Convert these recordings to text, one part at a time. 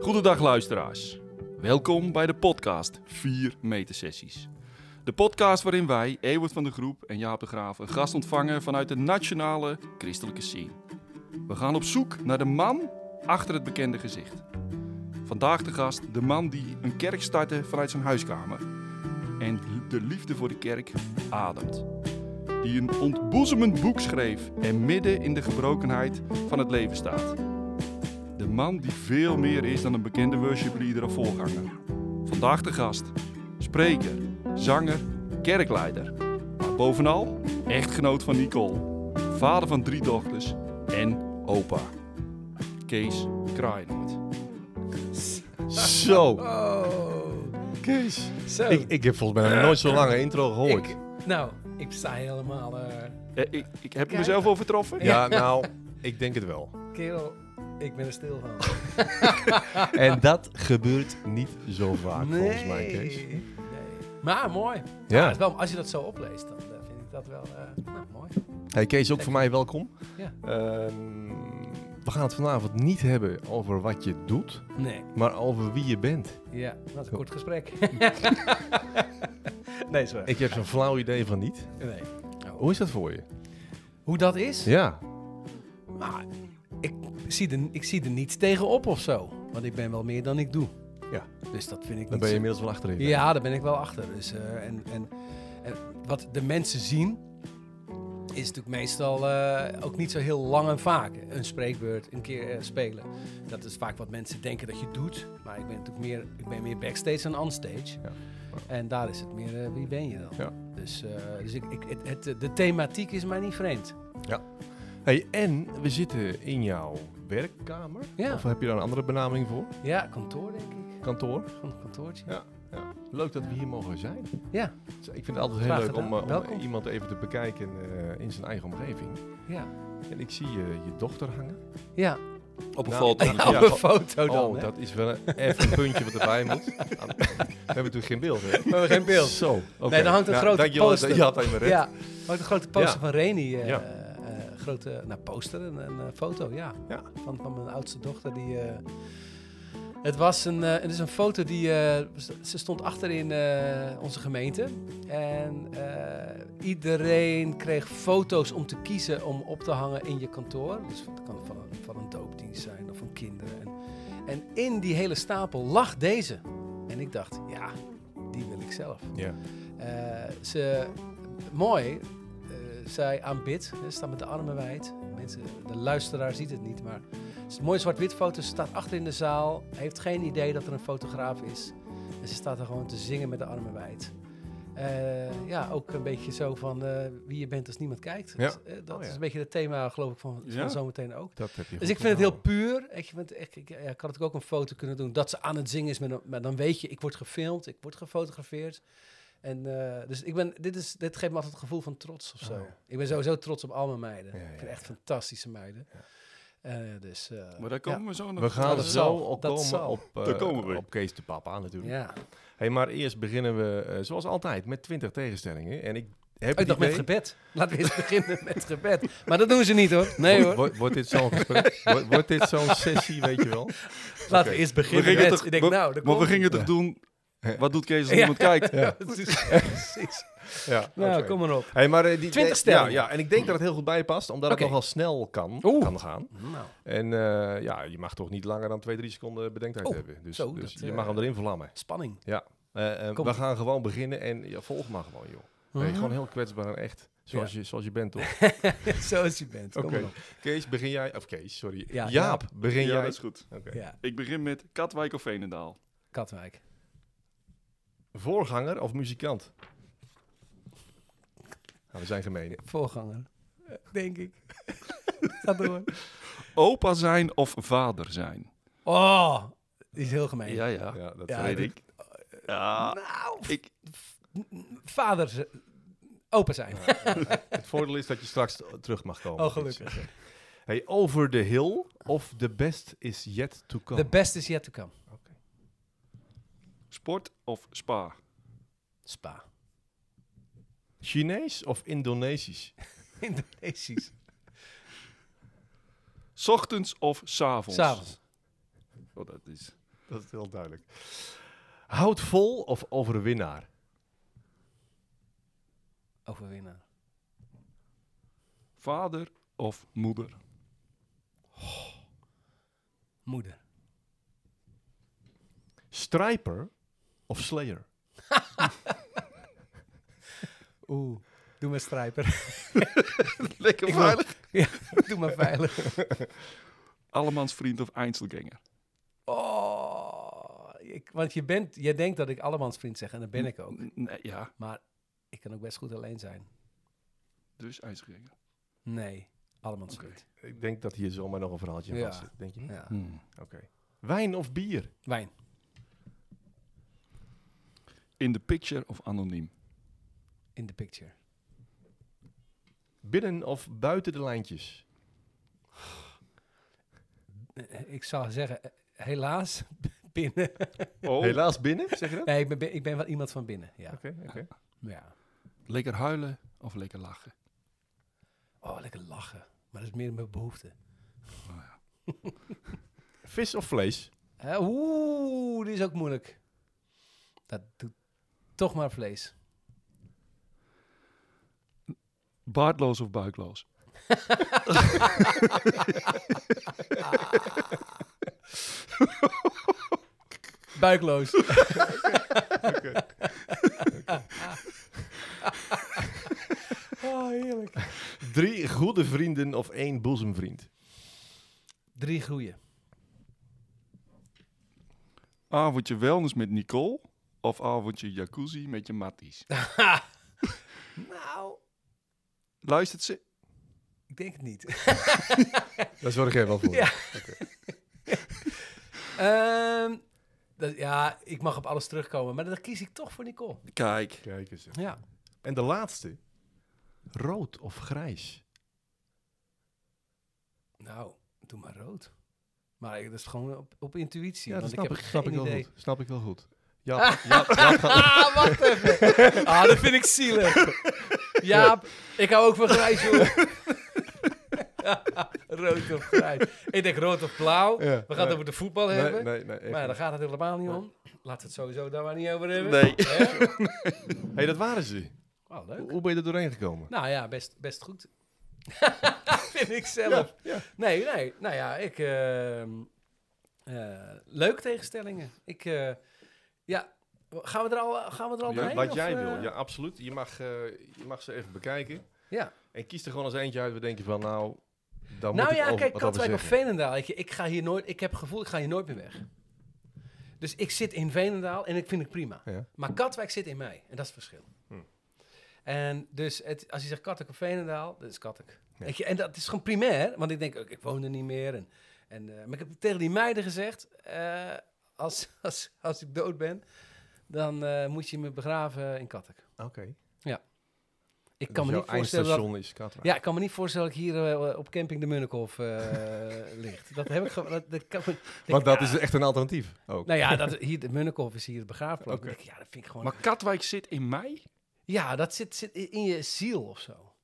Goedendag luisteraars. Welkom bij de podcast 4 meter sessies. De podcast waarin wij, Ewert van de Groep en Jaap de Graaf, een gast ontvangen vanuit de nationale christelijke scene. We gaan op zoek naar de man achter het bekende gezicht. Vandaag de gast, de man die een kerk startte vanuit zijn huiskamer. En de liefde voor de kerk ademt. Die een ontboezemend boek schreef en midden in de gebrokenheid van het leven staat. Man die veel meer is dan een bekende worshipleader of voorganger. Vandaag de gast, spreker, zanger, kerkleider. Maar bovenal echtgenoot van Nicole, vader van drie dochters en opa. Kees Kraaienoord. Zo, Oh, Kees. zo. Ik, ik heb volgens mij nog nooit zo'n lange intro gehoord. Ik- nou, ik sta helemaal... eh Eh, ik, ik heb Kijk. mezelf overtroffen. ja, nou, ik denk het wel. kerel, ik ben er stil van. En dat gebeurt niet zo vaak, volgens mij, Kees. nee. Maar mooi. Ja. wel, als je dat zo opleest, dan eh, vind ik dat wel eh, nou, mooi. Hey Kees, ook voor mij welkom. Ja. Ehm, we gaan het vanavond niet hebben over wat je doet, Nee. maar over wie je bent. Ja, dat is een kort gesprek. nee, waar. Ik heb zo'n flauw idee van niet. Nee. Hoe is dat voor je? Hoe dat is? Ja. Maar ik zie, er, ik zie er niets tegenop of zo. Want ik ben wel meer dan ik doe. Ja. Dus dat vind ik Dan ben je inmiddels wel achterin. Ja, daar ben ik wel achter. Dus, eh, en, en, en wat de mensen zien, is natuurlijk meestal eh, ook niet zo heel lang en vaak. Een spreekbeurt, een keer eh, spelen. Dat is vaak wat mensen denken dat je doet. Maar ik ben natuurlijk meer, ik ben meer backstage dan onstage. Ja. En daar is het meer, wie ben je dan? Ja. Dus, dus ik, ik, het, het, de thematiek is mij niet vreemd. Hey, en we zitten in jouw werkkamer. Ja. Of heb je daar een andere benaming voor? Ja, kantoor denk ik. Kantoor? Gewoon een kantoortje. Ja. Ja. Leuk dat we hier mogen zijn. Ja. Dus Ik vind het altijd heel Graag leuk om, eh, om iemand even te bekijken eh, in zijn eigen omgeving. Ja. En ik zie je, je dochter hangen. ja. Op een Nou, foto. ja, op een foto dan. oh, hè? dat is wel een, even een puntje wat erbij moet. we hebben natuurlijk geen beeld, hè? We hebben geen beeld. Zo. oké. Nee, er hangt een Nou, grote poster. Je had me red. Ja, ook een grote poster Ja. van Reni. eh, Ja. Grote nou, poster, een, een eh, foto, ja. Ja. Van, van mijn oudste dochter. Die, eh, het, was een, eh, het is een foto die... ze stond achter in eh, onze gemeente. En iedereen kreeg foto's om te kiezen om op te hangen in je kantoor. Dus dat kan van een, van een doopdienst zijn of van kinderen. En, en in die hele stapel lag deze. En ik dacht, ja, die wil ik zelf. Ja. Ze, mooi, zij aanbidt, hè, staat met de armen wijd. Mensen, de luisteraar ziet het niet, maar het is een mooie zwart-wit foto. Ze staat achter in de zaal, heeft geen idee dat er een fotograaf is. En ze staat er gewoon te zingen met de armen wijd. Eh, ja, ook een beetje zo van eh, wie je bent als niemand kijkt. Ja. Dus, eh, dat Oh, ja. is een beetje het thema, geloof ik, van, Ja? van zometeen ook. Dat heb je Dus ik vind het heel puur. Ik, vind, echt, ik, had natuurlijk ook een foto kunnen doen dat ze aan het zingen is. Met een, maar dan weet je, ik word gefilmd, ik word gefotografeerd. En eh, dus ik ben, dit, is, dit geeft me altijd het gevoel van trots of zo. Oh, ja. Ik ben sowieso trots op al mijn meiden. Ja, ja, ik vind echt ja. fantastische meiden. Eh, dus, eh, Maar daar komen we zo nog We gaan er zo op dat komen zal. op, Daar komen we. op Kees de Papa natuurlijk. ja. Hey, maar eerst beginnen we, eh, zoals altijd, met 20 tegenstellingen. En ik heb Oh, ik dacht met gebed. Laten we eens beginnen met gebed. Maar dat doen ze niet hoor. Nee hoor. Wordt, wordt dit zo'n gesprek? Wordt, wordt dit zo'n sessie, weet je wel? Laten we eerst beginnen met... toch, ik denk, we- nou, maar we gingen toch doen. Wat doet Kees als Ja. niemand kijkt? Ja. Precies. Precies. Ja, Nou, kom maar op. Hey, maar, eh, die, 20 ja, stellingen. ja, en ik denk dat het heel goed bij je past, omdat het nogal snel kan, Oeh. kan gaan. Nou, En eh, ja, je mag toch niet langer dan 2, 3 seconden bedenktijd Oh, hebben. Dus, zo, dus dat, je eh, mag hem erin vlammen. spanning. Ja. Eh, eh, we gaan gewoon beginnen en ja, volg maar gewoon, joh. Hey, Mhm. gewoon heel kwetsbaar en echt, zoals, je, zoals je bent, toch? Zoals je bent. Kom Oké. maar op. Kees, begin jij... Of Kees, sorry. Ja, Jaap, begin Ja, jij. dat is goed. Oké. Ja, Ik begin met Katwijk of Veenendaal. Katwijk. Voorganger of muzikant? Nou, we zijn gemeen. Voorganger. Denk ik. Ga door. Opa zijn of vader zijn? Oh, die is heel gemeen. Ja, ja. Ja, dat Ja, weet ik. Ja, Nou, ik, vader, open zijn. Het voordeel is dat je straks terug mag komen. Oh, gelukkig. Hey, over the hill of the best is yet to come? The best is yet to come. Sport of spa? Spa. Chinees of Indonesisch? Indonesisch. S ochtends of s avonds? S'avonds. Oh, dat is... Dat is heel duidelijk. Houd vol of overwinnaar? Overwinnaar. Vader of moeder? Moeder. Strijper of Slayer? Oeh, doe maar strijper. Lekker Ik veilig. doe maar veilig. Allemans vriend of Einzelganger? Oh, ik, want je, bent, je denkt dat ik allemans vriend zeg en dat ben ik ook. Nee, ja, Maar ik kan ook best goed alleen zijn. dus Einzelganger. Nee, allemans vriend. Ik denk dat hier zomaar nog een verhaaltje Ja. vast zit. Denk je niet? Ja. Hmm. Oké. Wijn of bier? Wijn. In the picture of anoniem? In the picture. Binnen of buiten de lijntjes? Eh, Ik zou zeggen, eh, helaas binnen. Oh, Helaas binnen, zeg je dat? Nee, ik ben, ik ben wel iemand van binnen. Ja. Oké, oké. ja. lekker huilen of lekker lachen? Oh, lekker lachen. Maar dat is meer mijn behoefte. Vis of vlees? Hè, Oeh, die is ook moeilijk. Dat doet toch maar vlees. Baardloos of buikloos? Buikloos. oh, heerlijk. Drie goede vrienden of één boezemvriend? Drie groeien. Avondje wellness met Nicole of avondje jacuzzi met je matties? nou, Luistert ze? ik denk het niet. Daar zorg jij wel voor. Ja. Ehm, dat, ja, ik mag op alles terugkomen, maar dan kies ik toch voor Nicole. Kijk, Kijk eens. Ja. En de laatste. Rood of grijs? Nou, doe maar rood. Maar dat is gewoon op, op intuïtie. Ja, dat snap ik snap ik wel idee. goed. Snap ik wel goed. Ja, ja, ja, Ah, wacht even. Ah, dat vind ik zielig. Jaap, ik hou ook van grijs, joh. rood of grijs. Ik denk rood of blauw. ja. We gaan het over de voetbal Nee, hebben. nee, nee. echt maar daar gaat het helemaal niet om. Laten we het sowieso daar maar niet over hebben. Nee. Hè? hey, dat waren ze. Oh, Hoe, leuk. hoe ben je er doorheen gekomen? Nou ja, best, best goed. vind ik zelf. ja. Nee, nee. Nou ja, ik... ehm eh, leuk tegenstellingen. Ik... eh, ja, gaan we er al, gaan we er al Ja? Wat jij eh? wil, ja, absoluut. Je mag, eh, je mag ze even bekijken. Ja. En kies er gewoon eens eentje uit waar denk je van, nou, daar Nou moet ik ja, over, kijk, wat over Katwijk of. Veenendaal. je, Ik, ga hier nooit, ik heb het gevoel, ik ga hier nooit meer weg. Dus ik zit in Veenendaal en ik vind het prima. Ja. Maar Katwijk zit in mij. En dat is het verschil. Hm. En dus het, als je zegt Katwijk of Veenendaal, dat is Katwijk. Ja. En dat is gewoon primair. Want ik denk, ik woon er niet meer. En, en, eh, maar ik heb tegen die meiden gezegd, als, als, als ik dood ben, dan eh, moet je me begraven in Katwijk. Oké. Ik kan Dus me jouw niet voorstellen dat... is Katwijk. Ja, ik kan me niet voorstellen dat ik hier eh, op camping de Munnikhof eh ligt. Dat heb ik. Dat, dat kan, me- Want dat ja. is echt een alternatief ook. Nou ja, dat, hier, de Munnikhof is hier het begraafplaats. Ik, Ja, dat vind ik gewoon... maar Katwijk zit in mij? ja, dat zit, zit in je ziel of zo.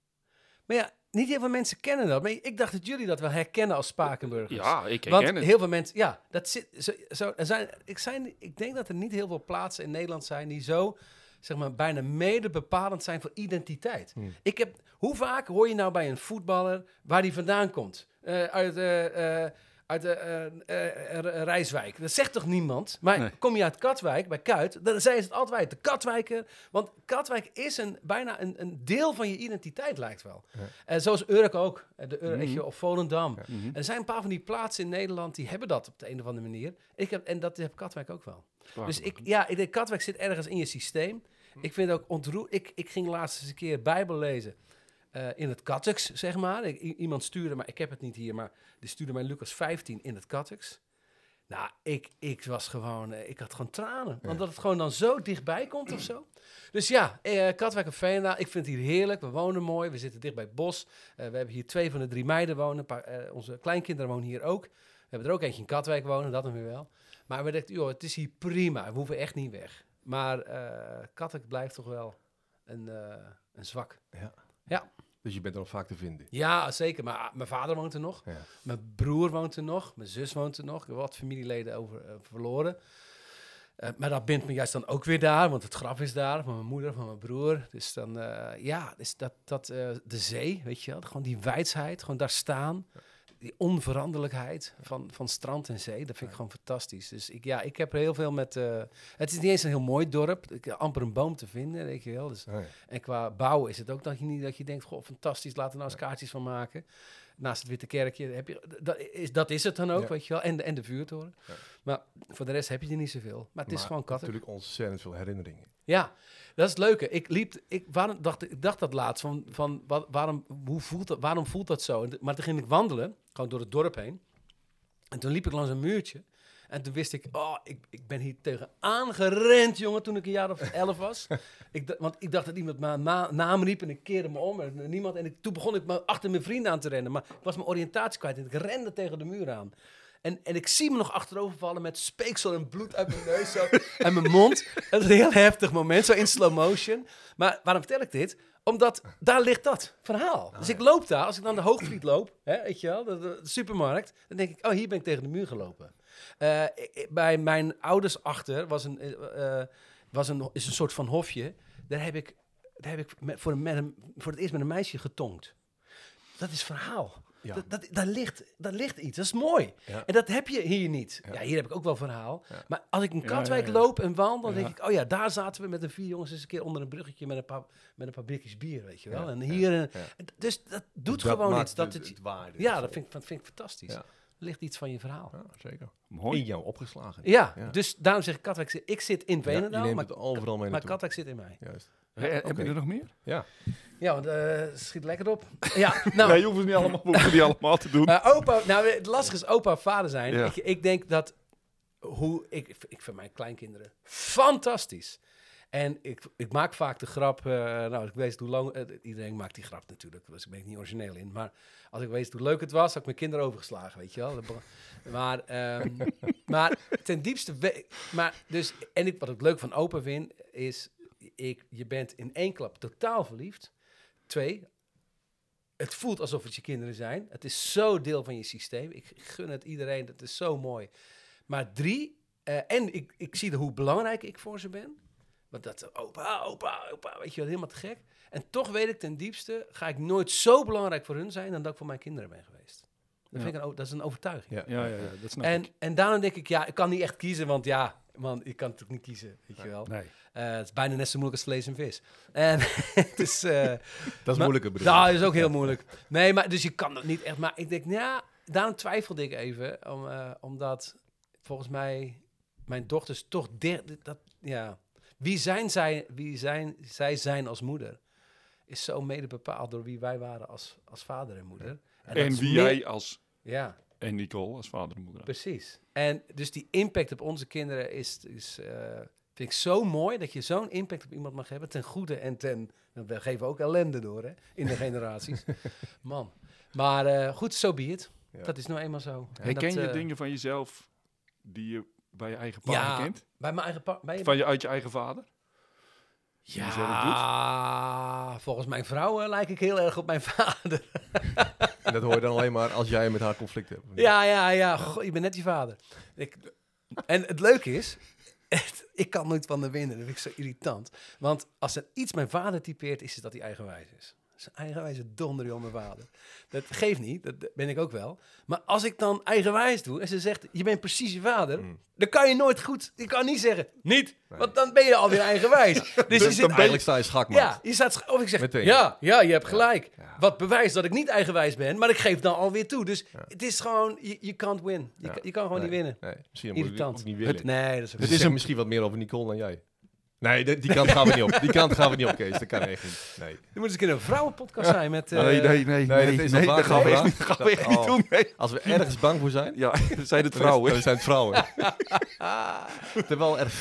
Maar ja, niet heel veel mensen kennen dat. Maar ik dacht dat jullie dat wel herkennen als Spakenburgers. Ja, ik Want herken het. heel veel mensen... Ja, dat zit... Zo, zo, er zijn, ik, zijn, ik denk dat er niet heel veel plaatsen in Nederland zijn die zo... Zeg maar, bijna mede bepalend zijn voor identiteit. Hmm. Ik heb, hoe vaak hoor je nou bij een voetballer waar die vandaan komt? Eh, uit eh, uit de eh, eh, eh, Rijswijk. Dat zegt toch niemand? Maar Nee. kom je uit Katwijk, bij Kuit, dan zijn ze het altijd de Katwijker. Want Katwijk is een, bijna een, een deel van je identiteit, lijkt wel. Ja. Zoals Urk ook, de Ur, Mhm. of Volendam. Ja. Mhm. Er zijn een paar van die plaatsen in Nederland die hebben dat op de een of andere manier. Ik heb, en dat heb Katwijk ook wel. Dus ik, ja, ik denk, Katwijk zit ergens in je systeem. Ik vind het ook ontroerend. Ik, ik ging laatst eens een keer Bijbel lezen eh, in het Katweks, zeg maar. Ik, iemand stuurde, maar ik heb het niet hier, maar die stuurde mij Lucas 15 in het Katweks. Nou, ik, ik was gewoon, eh, ik had gewoon tranen. Ja. Omdat het gewoon dan zo dichtbij komt of zo. Dus ja, eh, Katwijk of Veenendaal, ik vind het hier heerlijk. We wonen mooi, we zitten dicht bij het bos. We hebben hier twee van de drie meiden wonen. Een paar, onze kleinkinderen wonen hier ook. We hebben er ook eentje in Katwijk wonen, dat nog weer wel. Maar we dachten, joh, het is hier prima. We hoeven echt niet weg. Maar Katwijk blijft toch wel een, een zwak. Ja. Ja. Dus je bent er nog vaak te vinden. Ja, zeker. Maar ah, mijn vader woont er nog. Ja. Mijn broer woont er nog. Mijn zus woont er nog. Ik heb wat familieleden over, eh, verloren. Eh, maar dat bindt me juist dan ook weer daar, want het graf is daar, van mijn moeder, van mijn broer. Dus dan, eh, ja, dus dat, dat, de zee, weet je wel, gewoon die wijsheid, gewoon daar staan. Die onveranderlijkheid van, van strand en zee, dat vind ik gewoon fantastisch. Dus ik, ja, ik heb er heel veel met... eh, het is niet eens een heel mooi dorp, ik amper een boom te vinden, weet je wel. Dus, Oh, ja. en qua bouwen is het ook dat je niet dat je denkt, goh, fantastisch, laten we nou eens kaartjes van maken. Naast het Witte Kerkje heb je, dat is, dat is het dan ook, Ja. weet je wel. En de, en de vuurtoren. Ja. Maar voor de rest heb je er niet zoveel. Maar het is gewoon katten. Natuurlijk ontzettend veel herinneringen. Ja, dat is het leuke. Ik liep, ik, waarom, dacht, ik dacht dat laatst van, van wat, waarom, hoe voelt dat, waarom voelt dat zo? Maar toen ging ik wandelen, gewoon door het dorp heen. En toen liep ik langs een muurtje. En toen wist ik, oh, ik, ik ben hier tegenaan gerend, jongen, toen ik een jaar of elf was. ik, want ik dacht dat iemand mijn na- naam riep en ik keerde me om en niemand. En ik, toen begon ik me achter mijn vrienden aan te rennen. Maar ik was mijn oriëntatie kwijt en ik rende tegen de muur aan. En, en ik zie me nog achterover vallen met speeksel en bloed uit mijn neus zo, en mijn mond. Dat is een heel heftig moment, zo in slow motion. Maar waarom vertel ik dit? Omdat daar ligt dat verhaal. dus ik loop daar, als ik dan de Hoogvliet loop, hè, weet je wel, de, de- de supermarkt, dan denk ik, oh, hier ben ik tegen de muur gelopen. Eh, bij mijn ouders achter was een, eh, eh, was een, is een soort van hofje. Daar heb ik, daar heb ik met, voor, een, met een, voor het eerst met een meisje getongd. Dat is verhaal. Ja. Dat, dat, daar, ligt, daar ligt iets, dat is mooi. Ja. En dat heb je hier niet. Ja. Ja. hier heb ik ook wel verhaal. Ja. Maar als ik in Ja, Katwijk ja, ja. loop en wandel, dan Ja. denk ik, oh ja, daar zaten we met de vier jongens eens een keer onder een bruggetje met een paar, met een paar blikjes bier, weet je wel. Ja, en ja, hier, ja. en Dus dat doet Dat gewoon iets. Dat de- het, het waarde. ja, dat vind, ik, dat vind ik fantastisch. Ja. Er ligt iets van je verhaal. Ja, zeker. Mooi. In jou opgeslagen. Ja, Ja. dus daarom zeg ik Katwijk, zit- ik zit in Ja, Veenendaal, neemt maar, het overal mee maar. Katwijk zit in mij. Juist. Hè, Heb je er nog meer? Ja. Ja, want eh schiet lekker op. Ja, nou, nee, je hoeft het niet allemaal, hoeven het niet allemaal te doen. Maar opa, nou, het lastige is opa of vader zijn. Ja. Ik, ik denk dat hoe ik, ik vind mijn kleinkinderen fantastisch. En ik, ik maak vaak de grap, eh, nou, ik weet hoe lang, eh, iedereen maakt die grap natuurlijk, dus ik ben ik niet origineel in. Maar als ik weet hoe leuk het was, had ik mijn kinderen overgeslagen, weet je wel. Maar, ehm, maar ten diepste, maar dus, en ik, wat ik leuk van opa vind, is, ik, je bent in één klap totaal verliefd. Twee, het voelt alsof het je kinderen zijn. Het is zo deel van je systeem. Ik gun het iedereen. Het is zo mooi. Maar drie, eh, en ik, ik zie hoe belangrijk ik voor ze ben. Want dat, opa, opa, opa, weet je wel, helemaal te gek. En toch weet ik ten diepste, ga ik nooit zo belangrijk voor hun zijn dan dat ik voor mijn kinderen ben geweest. Dat, vind ik een, dat is een overtuiging. Ja. Ja, ja, ja, dat snap En, ik. en daarom denk ik, ja, ik kan niet echt kiezen, want ja, man, ik kan natuurlijk niet kiezen, weet je wel. Nee. Eh, het is bijna net zo moeilijk als vlees en vis. En het is... eh, Dat is moeilijker bedoel nou, dat is ook heel moeilijk. Nee, maar dus je kan dat niet echt. Maar ik denk, ja, daarom twijfelde ik even. Om, eh, omdat volgens mij mijn dochters toch. Dat, ja. Wie zijn zij, wie zijn, zij zijn als moeder? Is zo mede bepaald door wie wij waren als, als vader en moeder. En wie meer- jij als, Ja, en Nicole als vader en moeder. precies. En dus die impact op onze kinderen is, is vind ik zo mooi dat je zo'n impact op iemand mag hebben, ten goede en ten, we geven ook ellende door hè, in de generaties. Man. Maar eh, goed, zo so be it. Ja. Dat is nou eenmaal zo. En Herken dat, je eh, dingen van jezelf die je bij je eigen pa Ja. herkent? Bij mijn eigen pa- bij je- Van je, uit je eigen vader? Ja, volgens mijn vrouw eh, lijk ik heel erg op mijn vader. En dat hoor je dan alleen maar als jij met haar conflict hebt. Ja, ja, ja. Goh, je bent net je vader. Ik, en het leuke is, ik kan nooit van de winnen. Dat vind ik zo irritant. Want als er iets mijn vader typeert, is het dat hij eigenwijs is. Een eigenwijze donder, joh, mijn vader. Dat geeft niet, dat ben ik ook wel. Maar als ik dan eigenwijs doe en ze zegt, je bent precies je vader, Mm. dan kan je nooit goed, je kan niet zeggen, niet. Want dan ben je alweer eigenwijs. Dus je Dus zit dan ben Eigenlijk sta je schakmat. ja, je staat, of ik zeg, Meteen. ja, ja, je hebt gelijk. Ja. Wat bewijst dat ik niet eigenwijs ben, maar ik geef dan alweer toe. Dus het is gewoon, je, can't win. Je, kan- gewoon Nee, niet winnen. Nee, misschien moet je ook niet willen. Het, nee, dat is het is een- misschien wat meer over Nicole dan jij. Nee, die kant gaan we niet op. Die kant gaan we niet op, Kees. Dat kan echt niet. Nee. Er moet eens een keer een vrouwenpodcast zijn met... eh, nee, nee, nee. nee, Nee, dat is nee, al dat gaan we vaker echt niet, dat gaan we echt niet Oh. doen. Nee. Als we ergens bang voor zijn, Ja, zijn het vrouwen. dan zijn het vrouwen. Terwijl er 40%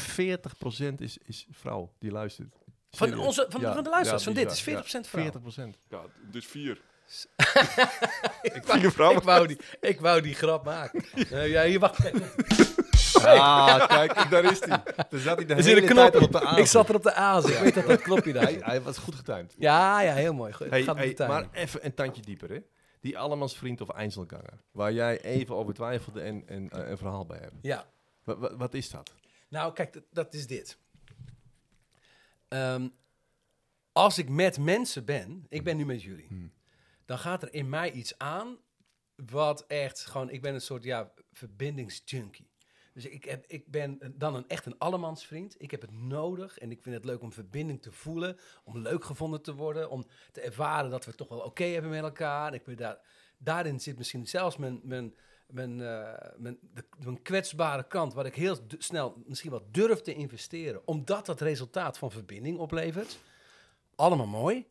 is, is vrouw die luistert. Van, onze, van, Ja, van de luisteraars, ja, van dit is bizar. 40% vrouw. 40%. Ja, dus vier. ik, Vier vrouwen. ik, wou die, ik wou die grap maken. Eh, ja, hier wacht even. Ah, kijk, daar is hij. Daar zat hij de Er zit hele een tijd op de. Ik zat er op de aas. Ik weet dat dat knopje daar Hij, hij was goed getimed. Ja, ja, heel mooi. Goed, Hey, gaat hey, maar even een tandje dieper, hè? Die allemansvriend of Einzelganger, waar jij even over twijfelde en, en eh, een verhaal bij hebt. Ja. Wat, is dat? Nou, kijk, dat, dat is dit. Ehm, als ik met mensen ben, ik ben nu met jullie, Hmm. dan gaat er in mij iets aan wat echt gewoon, ik ben een soort ja, verbindingsjunkie. Dus ik, heb, ik ben dan een, echt een allemansvriend. Ik heb het nodig en ik vind het leuk om verbinding te voelen, om leuk gevonden te worden, om te ervaren dat we het toch wel oké hebben met elkaar. En ik ben daar, daarin zit misschien zelfs mijn, mijn, mijn, eh, mijn, de, mijn kwetsbare kant, waar ik heel snel misschien wat durf te investeren, omdat dat resultaat van verbinding oplevert. Allemaal mooi.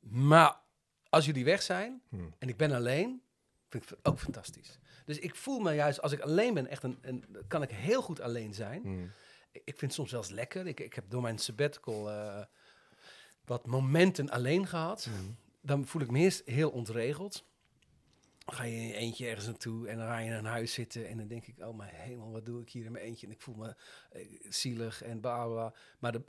Maar als jullie weg zijn Hmm. en ik ben alleen, vind ik het ook fantastisch. Dus ik voel me juist, als ik alleen ben, echt een, een kan ik heel goed alleen zijn. Hmm. Ik vind het soms zelfs lekker. Ik, ik heb door mijn sabbatical eh, wat momenten alleen gehad. Dan voel ik me eerst heel ontregeld. Dan ga je in je eentje ergens naartoe en dan ga je in een huis zitten. En dan denk ik, oh mijn hemel, wat doe ik hier in mijn eentje? En ik voel me eh, zielig en bla. Maar de,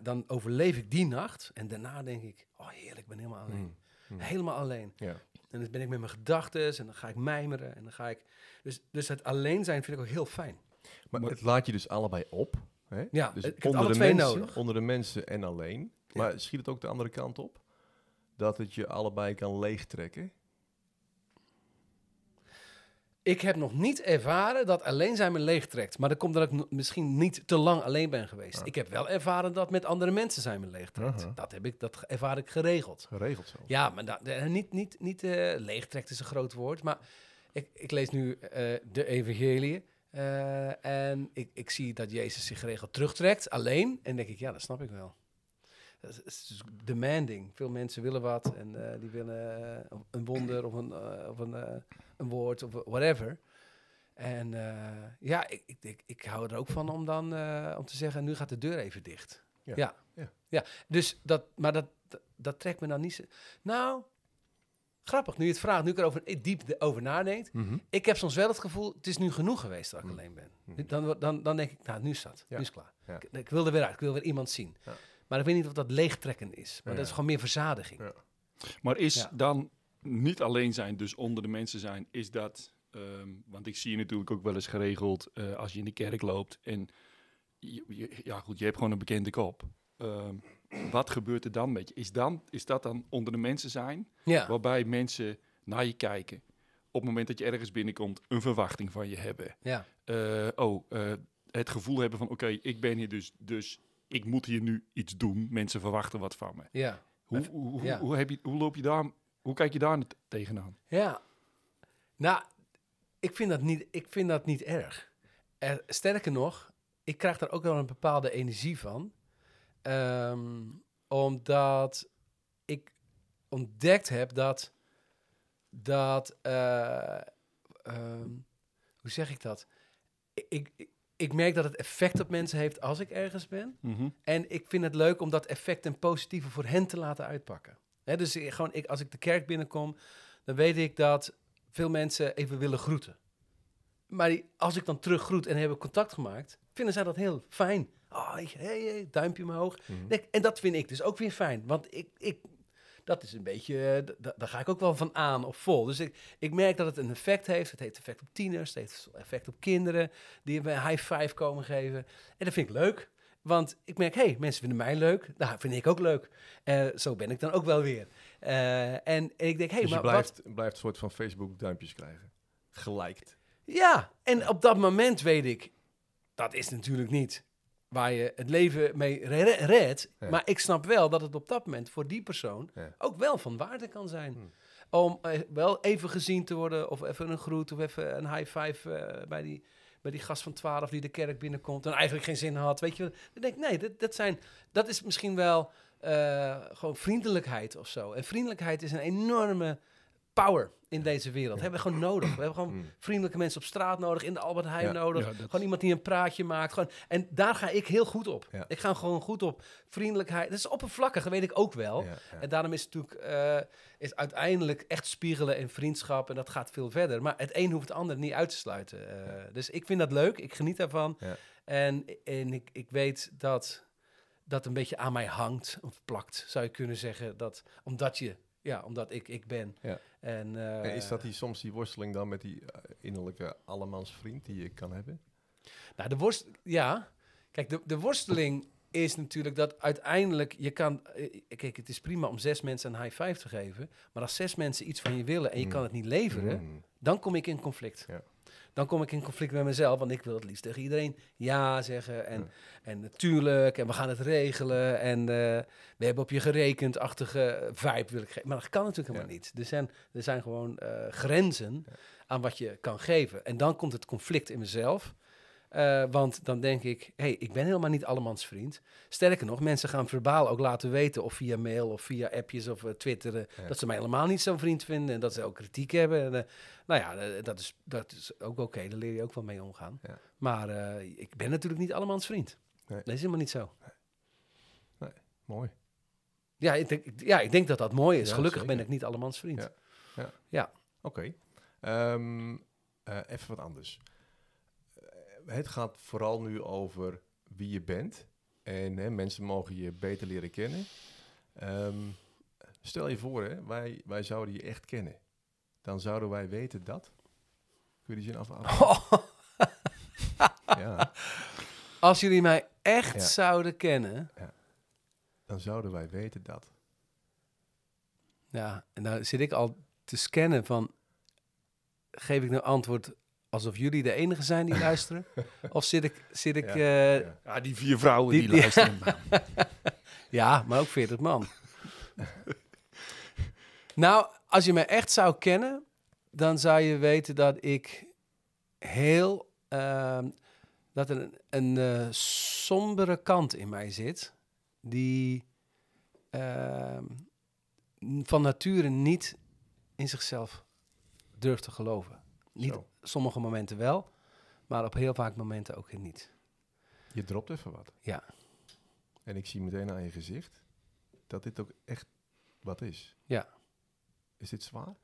dan overleef ik die nacht. En daarna denk ik, oh heerlijk, ik ben helemaal alleen. Hmm. Hmm. Helemaal alleen. Ja. En dan ben ik met mijn gedachten en dan ga ik mijmeren. En dan ga ik... Dus, dus het alleen zijn vind ik ook heel fijn. Maar, Maar- het laat je dus allebei op. Hè? Ja, dus ik heb onder alle de twee mensen, nodig. Onder de mensen en alleen. Maar schiet het ook de andere kant op? Dat het je allebei kan leegtrekken? Ik heb nog niet ervaren dat alleen zijn me leegtrekt. Maar dat komt dat ik misschien niet te lang alleen ben geweest. Ja. Ik heb wel ervaren dat met andere mensen zijn me leegtrekt. Aha. Dat, heb ik, dat ervaar ik geregeld. Geregeld zo. Ja, maar niet, niet, niet eh, leegtrekt is een groot woord. Maar ik, ik lees nu eh, de evangelie. eh, en ik, ik zie dat Jezus zich geregeld terugtrekt, alleen. En denk ik, ja, dat snap ik wel. Dat is- demanding. Veel mensen willen wat en eh, die willen eh, een wonder of een, eh, of een, een woord of whatever. En ja, ik, ik, ik, ik hou er ook van om dan om te zeggen, nu gaat de deur even dicht. Ja. Ja. Ja. ja. Dus dat, maar dat, dat, dat trekt me dan niet zo. Nou, grappig, nu je het vraagt, nu ik erover diep de- over nadenkt. Mhm. Ik heb soms wel het gevoel, het is nu genoeg geweest dat ik Mm. alleen ben. Mhm. Dan, dan, dan denk ik, nou, nu is dat. Ja. Nu is klaar. Ik, ik wil er weer uit, ik wil weer iemand zien. Maar ik weet niet of dat leegtrekken is. Maar Ja. dat is gewoon meer verzadiging. Ja. Maar is Ja. dan niet alleen zijn, dus onder de mensen zijn, is dat... ehm, want ik zie je natuurlijk ook wel eens geregeld eh, als je in de kerk loopt en... Je, je- ja goed, je hebt gewoon een bekende kop. Ehm, wat gebeurt er dan met je? Is, dan, is dat dan onder de mensen zijn, Ja. waarbij mensen naar je kijken? Op het moment dat je ergens binnenkomt, een verwachting van je hebben. ja. Eh, oh, eh, het gevoel hebben van oké, ik ben hier dus, dus ik moet hier nu iets doen. Mensen verwachten wat van me. Ja. Hoe, hoe, hoe, ja. hoe, heb je, hoe loop je daar, hoe kijk je daar tegenaan? Ja. Nou, ik vind dat niet, ik vind dat niet erg. Sterker nog, ik krijg daar ook wel een bepaalde energie van. Ehm, omdat ik ontdekt heb dat... dat eh, ehm, hoe zeg ik dat? Ik, ik, ik merk dat het effect op mensen heeft als ik ergens ben. En ik vind het leuk om dat effect ten positieve voor hen te laten uitpakken. Hè, dus ik- gewoon, ik, als ik de kerk binnenkom, dan weet ik dat veel mensen even willen groeten. Maar die- als ik dan terug groet en hebben contact gemaakt, vinden zij dat heel fijn. Oh, hey, hey, duimpje omhoog. Mhm. Nee, En dat vind ik dus ook weer fijn. Want ik, ik, dat is een beetje, eh, daar ga ik ook wel van aan of vol. Dus ik, ik merk dat het een effect heeft. Het heeft effect op tieners, het heeft effect op kinderen die een high five komen geven. En dat vind ik leuk. Want ik merk, hé, hey, mensen vinden mij leuk. Nou, vind ik ook leuk. Eh, zo ben ik dan ook wel weer. Eh, en, en ik denk, hé, hey, dus je maar wat, blijft, blijft een soort van Facebook duimpjes krijgen. Gelijkt. Ja, en op dat moment weet ik, dat is natuurlijk niet waar je het leven mee re- redt. Ja. Maar ik snap wel dat het op dat moment voor die persoon Ja. ook wel van waarde kan zijn. Hmm. Om eh, wel even gezien te worden, of even een groet, of even een high five eh, bij, die, bij die gast van 12 die de kerk binnenkomt en eigenlijk geen zin had. Weet je, dan denk ik, nee, dat, dat, zijn, dat is misschien wel eh, gewoon vriendelijkheid of zo. En vriendelijkheid is een enorme power. In deze wereld. Hebben we gewoon nodig. We hebben gewoon Mm. vriendelijke mensen op straat nodig, in de Albert Heijn Ja. nodig. Ja, dat- Gewoon iemand die een praatje maakt. Gewoon, en daar ga ik heel goed op. Ja. Ik ga gewoon goed op vriendelijkheid. Dat is oppervlakkig, dat weet ik ook wel. Ja, ja. En daarom is het natuurlijk eh, is uiteindelijk echt spiegelen en vriendschap. En dat gaat veel verder. Maar het een hoeft het ander niet uit te sluiten. Eh, Dus ik vind dat leuk. Ik geniet daarvan. Ja. En, en ik, ik weet dat dat een beetje aan mij hangt of plakt, zou je kunnen zeggen. Dat, omdat je, ja, omdat ik ik ben. Ja. En, eh, En is dat die, soms die worsteling dan met die eh, innerlijke allemansvriend die je kan hebben? Nou, de worst, ja. Kijk, de, de worsteling is natuurlijk dat uiteindelijk je kan. eh, Kijk, het is prima om zes mensen een high five te geven. Maar als zes mensen iets van je willen en je Mm. kan het niet leveren, Mm. dan kom ik in conflict. Ja. Dan kom ik in conflict met mezelf, want ik wil het liefst tegen iedereen ja zeggen. En, Ja. en natuurlijk, en we gaan het regelen. En eh, we hebben op je gerekend-achtige vibe wil ik geven. Maar dat kan natuurlijk helemaal Ja. niet. Er zijn, er zijn gewoon eh, grenzen aan wat je kan geven. En dan komt het conflict in mezelf. Eh, want dan denk ik, hé, hey, ik ben helemaal niet allemans vriend. Sterker nog, mensen gaan verbaal ook laten weten, of via mail of via appjes of uh, twitteren, Ja. dat ze mij helemaal niet zo'n vriend vinden en dat ze ook kritiek hebben. En, eh, nou ja, dat, is, dat is ook oké, daar leer je ook wel mee omgaan. Ja. Maar ik ben natuurlijk niet allemans vriend. Nee. Dat is helemaal niet zo. Mooi. Ja ik, denk, ja, ik denk dat dat mooi is. Ja, Gelukkig zeker. ben ik niet allemans vriend. Ja. Oké. Ehm, eh, even wat anders. Het gaat vooral nu over wie je bent. En hè, mensen mogen je beter leren kennen. Ehm, stel je voor, hè, wij, wij zouden je echt kennen. Dan zouden wij weten dat. Kun je die zin af? af- Ja, Als jullie mij echt Ja. zouden kennen, dan zouden wij weten dat. Ja, en nou zit ik al te scannen van... Geef ik nou antwoord alsof jullie de enige zijn die luisteren? of zit ik... Zit ik Ja, eh, ja. Ja, die vier vrouwen die, Die- die- luisteren. ja, maar ook 40 man. nou, als je mij echt zou kennen... dan zou je weten dat ik heel... ehm, dat er een, een eh, sombere kant in mij zit... die ehm, van nature niet in zichzelf durft te geloven. Niet Zo. Sommige momenten wel, maar op heel vaak momenten ook niet. Je dropt even wat. Ja. En ik zie meteen aan je gezicht dat dit ook echt wat is. Ja. Is dit zwaar?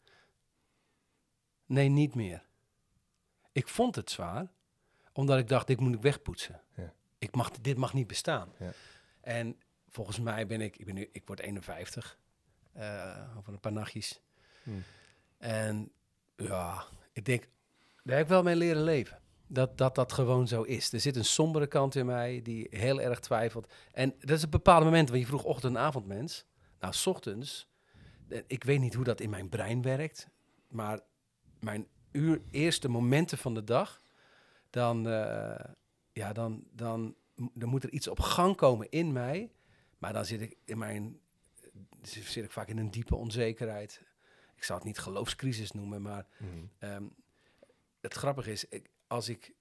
Nee, niet meer. Ik vond het zwaar, omdat ik dacht, dit moet ik wegpoetsen. Ja. Ik mag, dit mag niet bestaan. Ja. En volgens mij ben ik, ik, ben nu, ik word 51, eh, over een paar nachtjes. Hmm. En ja, ik denk, daar heb ik wel mee leren leven. Dat, dat dat gewoon zo is. Er zit een sombere kant in mij die heel erg twijfelt. En dat is een bepaald moment, want je vroeg ochtend- en avondmens. Nou, s ochtends, eh, ik weet niet hoe dat in mijn brein werkt, maar mijn uur, eerste momenten van de dag, dan, eh, ja, dan, dan, dan moet er iets op gang komen in mij. Maar dan zit ik in mijn, zit ik vaak in een diepe onzekerheid. Ik zou het niet geloofscrisis noemen, maar Mhm. Ehm, het grappige is, ik, als ik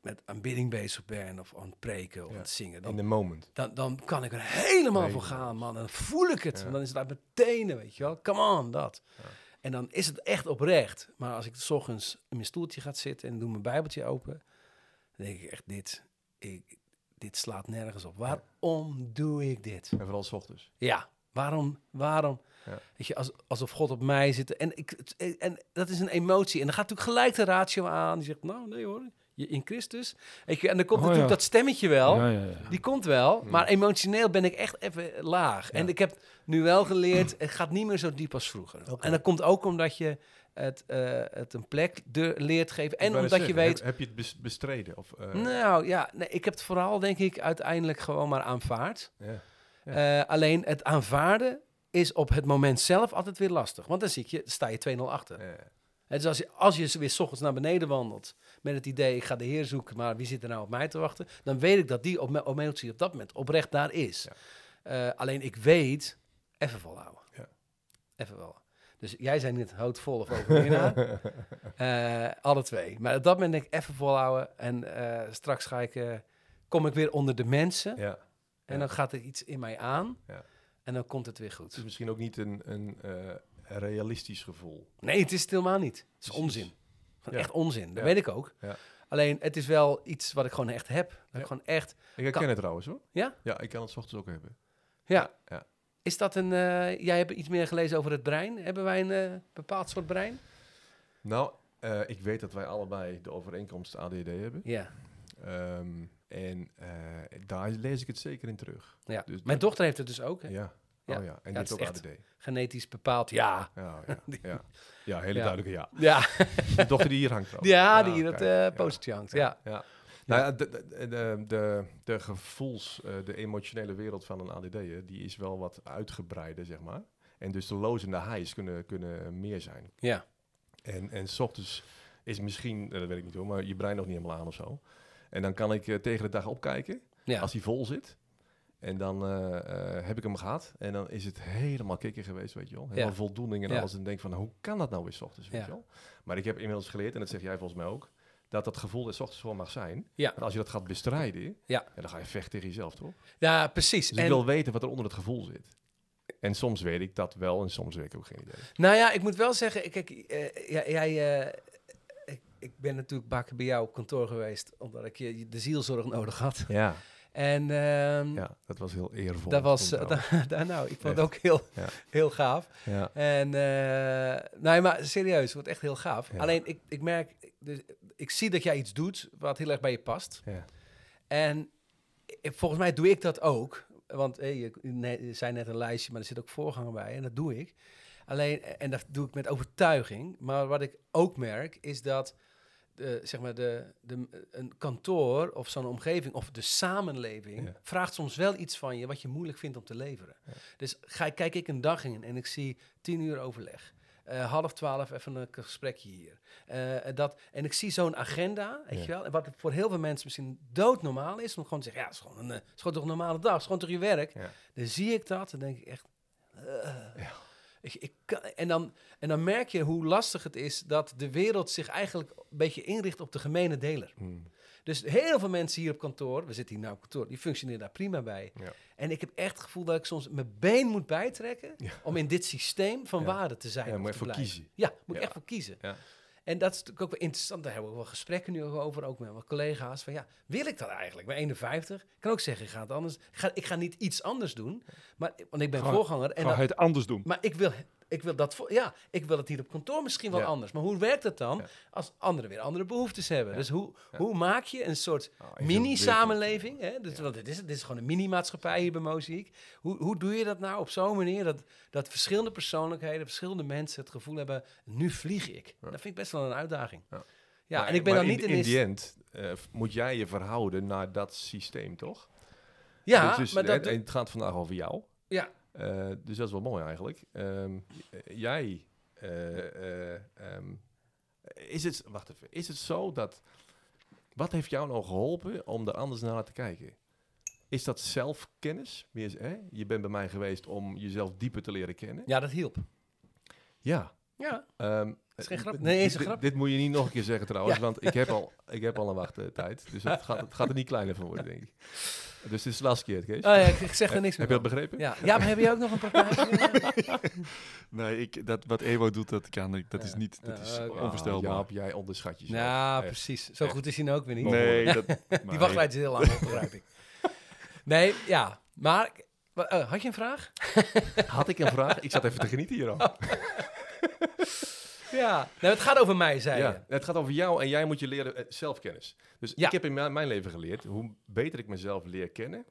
met aanbidding bezig ben of aan het preken of Ja, aan het zingen, In dan, the moment. dan, dan kan ik er helemaal voor gaan, man. En dan voel ik het. Ja. Dan is het uit mijn tenen, weet je wel. Come on, dat. Ja. En dan is het echt oprecht. Maar als ik s ochtends in mijn stoeltje ga zitten en doe mijn bijbeltje open, dan denk ik echt, dit, ik, dit slaat nergens op. Waarom doe ik dit? En vooral s ochtends. Ja, waarom, waarom? Ja. Weet je, als, alsof God op mij zit. En, ik, het- en dat is een emotie. En dan gaat natuurlijk gelijk de ratio aan. Die zegt, nou nee hoor, je in Christus. Weet je, en dan komt Oh, natuurlijk ja. dat stemmetje wel. Ja, ja, ja. Die komt wel, maar emotioneel ben ik echt even laag. Ja. En ik heb nu wel geleerd, het gaat niet meer zo diep als vroeger. En dat komt ook omdat je het, eh, het een plek de, leert geven. En omdat je weet, Heb, heb je het bes- bestreden? Of, eh, nou ja, nee, ik heb het vooral denk ik uiteindelijk gewoon maar aanvaard. ja. Eh, alleen het aanvaarden is op het moment zelf altijd weer lastig. Want dan zie je, sta je 2-0 achter. Ja, Dus als je, als je weer 's ochtends naar beneden wandelt met het idee, ik ga de Heer zoeken, maar wie zit er nou op mij te wachten? Dan weet ik dat die op- emotie op dat moment oprecht daar is. Ja. Eh, alleen ik weet, even volhouden. Ja. Even wel. Dus jij zei niet houd vol of overwinnaar. Eh alle twee. Maar op dat moment denk ik even volhouden. En eh, straks ga ik, kom ik weer onder de mensen. ja. En dan gaat er iets in mij aan. Ja. En dan komt het weer Het is goed. misschien ook niet een, een, eh, realistisch gevoel. Nee, het is het helemaal niet. Het is onzin. Ja. Echt onzin. Dat Ja. weet ik ook. Ja. Alleen, het is wel iets wat ik gewoon echt heb. Dat ik gewoon echt... Ik herken Kan- het trouwens hoor. Ja? Ja, ik kan het ochtends ook hebben. Ja. Ja. Is dat een... eh, jij hebt iets meer gelezen over het brein. Hebben wij een eh, bepaald soort brein? Nou, ik weet dat wij allebei de overeenkomst ADD hebben. Ja. Ehm, en eh, daar lees ik het zeker in terug. ja. Dus Mijn dat- dochter heeft het dus ook. Hè? Ja. Ja. Oh ja, en Ja, dit ook ADD. Genetisch bepaald. Ja. Ja, ja, ja. ja hele duidelijke ja. Ja, De dochter die hier hangt trouwens. ja die hier ja. postertje hangt. Ja. Ja. Nou ja, de, de, de, de, de gevoels, eh, de emotionele wereld van een ADD'er, die is wel wat uitgebreider, zeg maar. En dus de lows en de highs kunnen, kunnen meer zijn. Ja. En, en s ochtends is misschien, eh, dat weet ik niet hoor, maar je brein nog niet helemaal aan of zo. En dan kan ik eh, tegen de dag opkijken, Ja. als hij vol zit. En dan eh, eh, heb ik hem gehad. En dan is het helemaal kikker geweest, weet je wel. Helemaal Ja. voldoening en alles. En denk van, hoe kan dat nou weer 's ochtends, weet je wel. Maar ik heb inmiddels geleerd, en dat zeg jij volgens mij ook, dat dat gevoel er ochtends gewoon mag zijn. Ja. Maar als je dat gaat bestrijden, Ja. dan ga je vechten tegen jezelf, toch? ja, precies. Dus En- ik wil weten wat er onder het gevoel zit. En soms weet ik dat wel en soms weet ik ook geen idee. Nou ja, ik moet wel zeggen, kijk, jij, ik, ben natuurlijk bakken bij jou op kantoor geweest, omdat ik je de zielzorg nodig had. Ja, En ehm, ja dat was heel eervol. dat was, eh, da- nou, ik vond het ook heel, Ja. heel gaaf. ja. En, eh nee, maar serieus, het wordt echt heel gaaf. Ja. Alleen, ik, ik merk, dus, ik zie dat jij iets doet wat heel erg bij je past. Ja. En volgens mij doe ik dat ook. Want eh, je, ne- je zei net een lijstje, maar er zit ook voorganger bij. En dat doe ik. Alleen, en dat doe ik met overtuiging. Maar wat ik ook merk, is dat de, zeg maar de, de, een kantoor of zo'n omgeving of de samenleving Ja. vraagt soms wel iets van je wat je moeilijk vindt om te leveren. Ja. Dus ga, kijk ik een dag in en ik zie tien uur overleg. Eh, half twaalf even een gesprekje hier. Eh, dat, en ik zie zo'n agenda, weet Ja. je wel. En wat voor heel veel mensen misschien doodnormaal is. Om gewoon te zeggen, ja, het is gewoon een, eh, het is gewoon toch een normale dag. Het is gewoon toch je werk. Dan zie ik dat en denk ik echt... eh. Ik, ik kan, en, dan, en dan merk je hoe lastig het is dat de wereld zich eigenlijk een beetje inricht op de gemene deler. Hmm. Dus heel veel mensen hier op kantoor, we zitten hier nou op kantoor, die functioneren daar prima bij. Ja. En ik heb echt het gevoel dat ik soms mijn been moet bijtrekken Ja. om in dit systeem van Ja. waarde te zijn. Ja, moet je voor blijven. kiezen. Ja, moet ik echt voor kiezen. En dat is natuurlijk ook wel interessant. Daar hebben we ook wel gesprekken nu over, ook met mijn collega's. Van ja, wil ik dat eigenlijk? Ben 51. Ik kan ook zeggen, ik ga het anders. Ik ga, ik ga niet iets anders doen. Maar, want ik ben Ga- voorganger. En Ga dat, het anders doen. maar ik wil, ik wil dat ja, ik wil het hier op kantoor misschien wel Ja. anders. Maar hoe werkt het dan als anderen weer andere behoeftes hebben? Dus hoe, hoe maak je een soort Oh, mini-samenleving? hè? Dus. Want dit is, dit is gewoon een mini-maatschappij hier bij Moziek. Hoe, hoe doe je dat nou op zo'n manier dat, dat verschillende persoonlijkheden, verschillende mensen het gevoel hebben, nu vlieg ik. Dat vind ik best wel een uitdaging. Ja. Maar- en ik ben dan niet in, in die end eh, moet jij je verhouden naar dat systeem, toch? Ja, Dus- maar dat... en het gaat vandaag over jou. Ja. Eh, dus dat is wel mooi eigenlijk. Ehm, jij, eh, eh, ehm, is het, wacht even, is het zo dat, wat heeft jou nou geholpen om er anders naar te kijken? Is dat zelfkennis? Meer, hè? Je bent bij mij geweest om jezelf dieper te leren kennen. ja, dat hielp. Ja. Ja, Ehm, is geen grap. dit- Nee, is een dit- grap. Dit moet je niet nog een keer zeggen trouwens, Ja. want ik heb, al, ik heb al een wachttijd. Dus het gaat, het gaat er niet kleiner van worden, denk ik. Dus dit is de laatste keer, Kees. Oh ja, ik, ik zeg er niks meer heb je dat begrepen? Ja. ja, maar heb je ook nog een praktijk? Nee, ik, dat, wat Ewo doet, dat kan ik. Dat Ja. is niet, dat Ja, is oké. onvoorstelbaar. Jaap, jij onderschat jezelf. ja, Echt. precies. Zo Echt. goed is hij nou ook weer niet. Nee, dat, Die wachttijd is heel lang, begrijp ik. Nee, ja. Maar, eh, had je een vraag? Had ik een vraag? Ik zat even te genieten hier al. Ja. Nou, het gaat over mij, zei Ja, je. het gaat over jou en jij moet je leren eh, zelfkennis. Dus Ja. ik heb in mijn, leven geleerd, hoe beter ik mezelf leer kennen.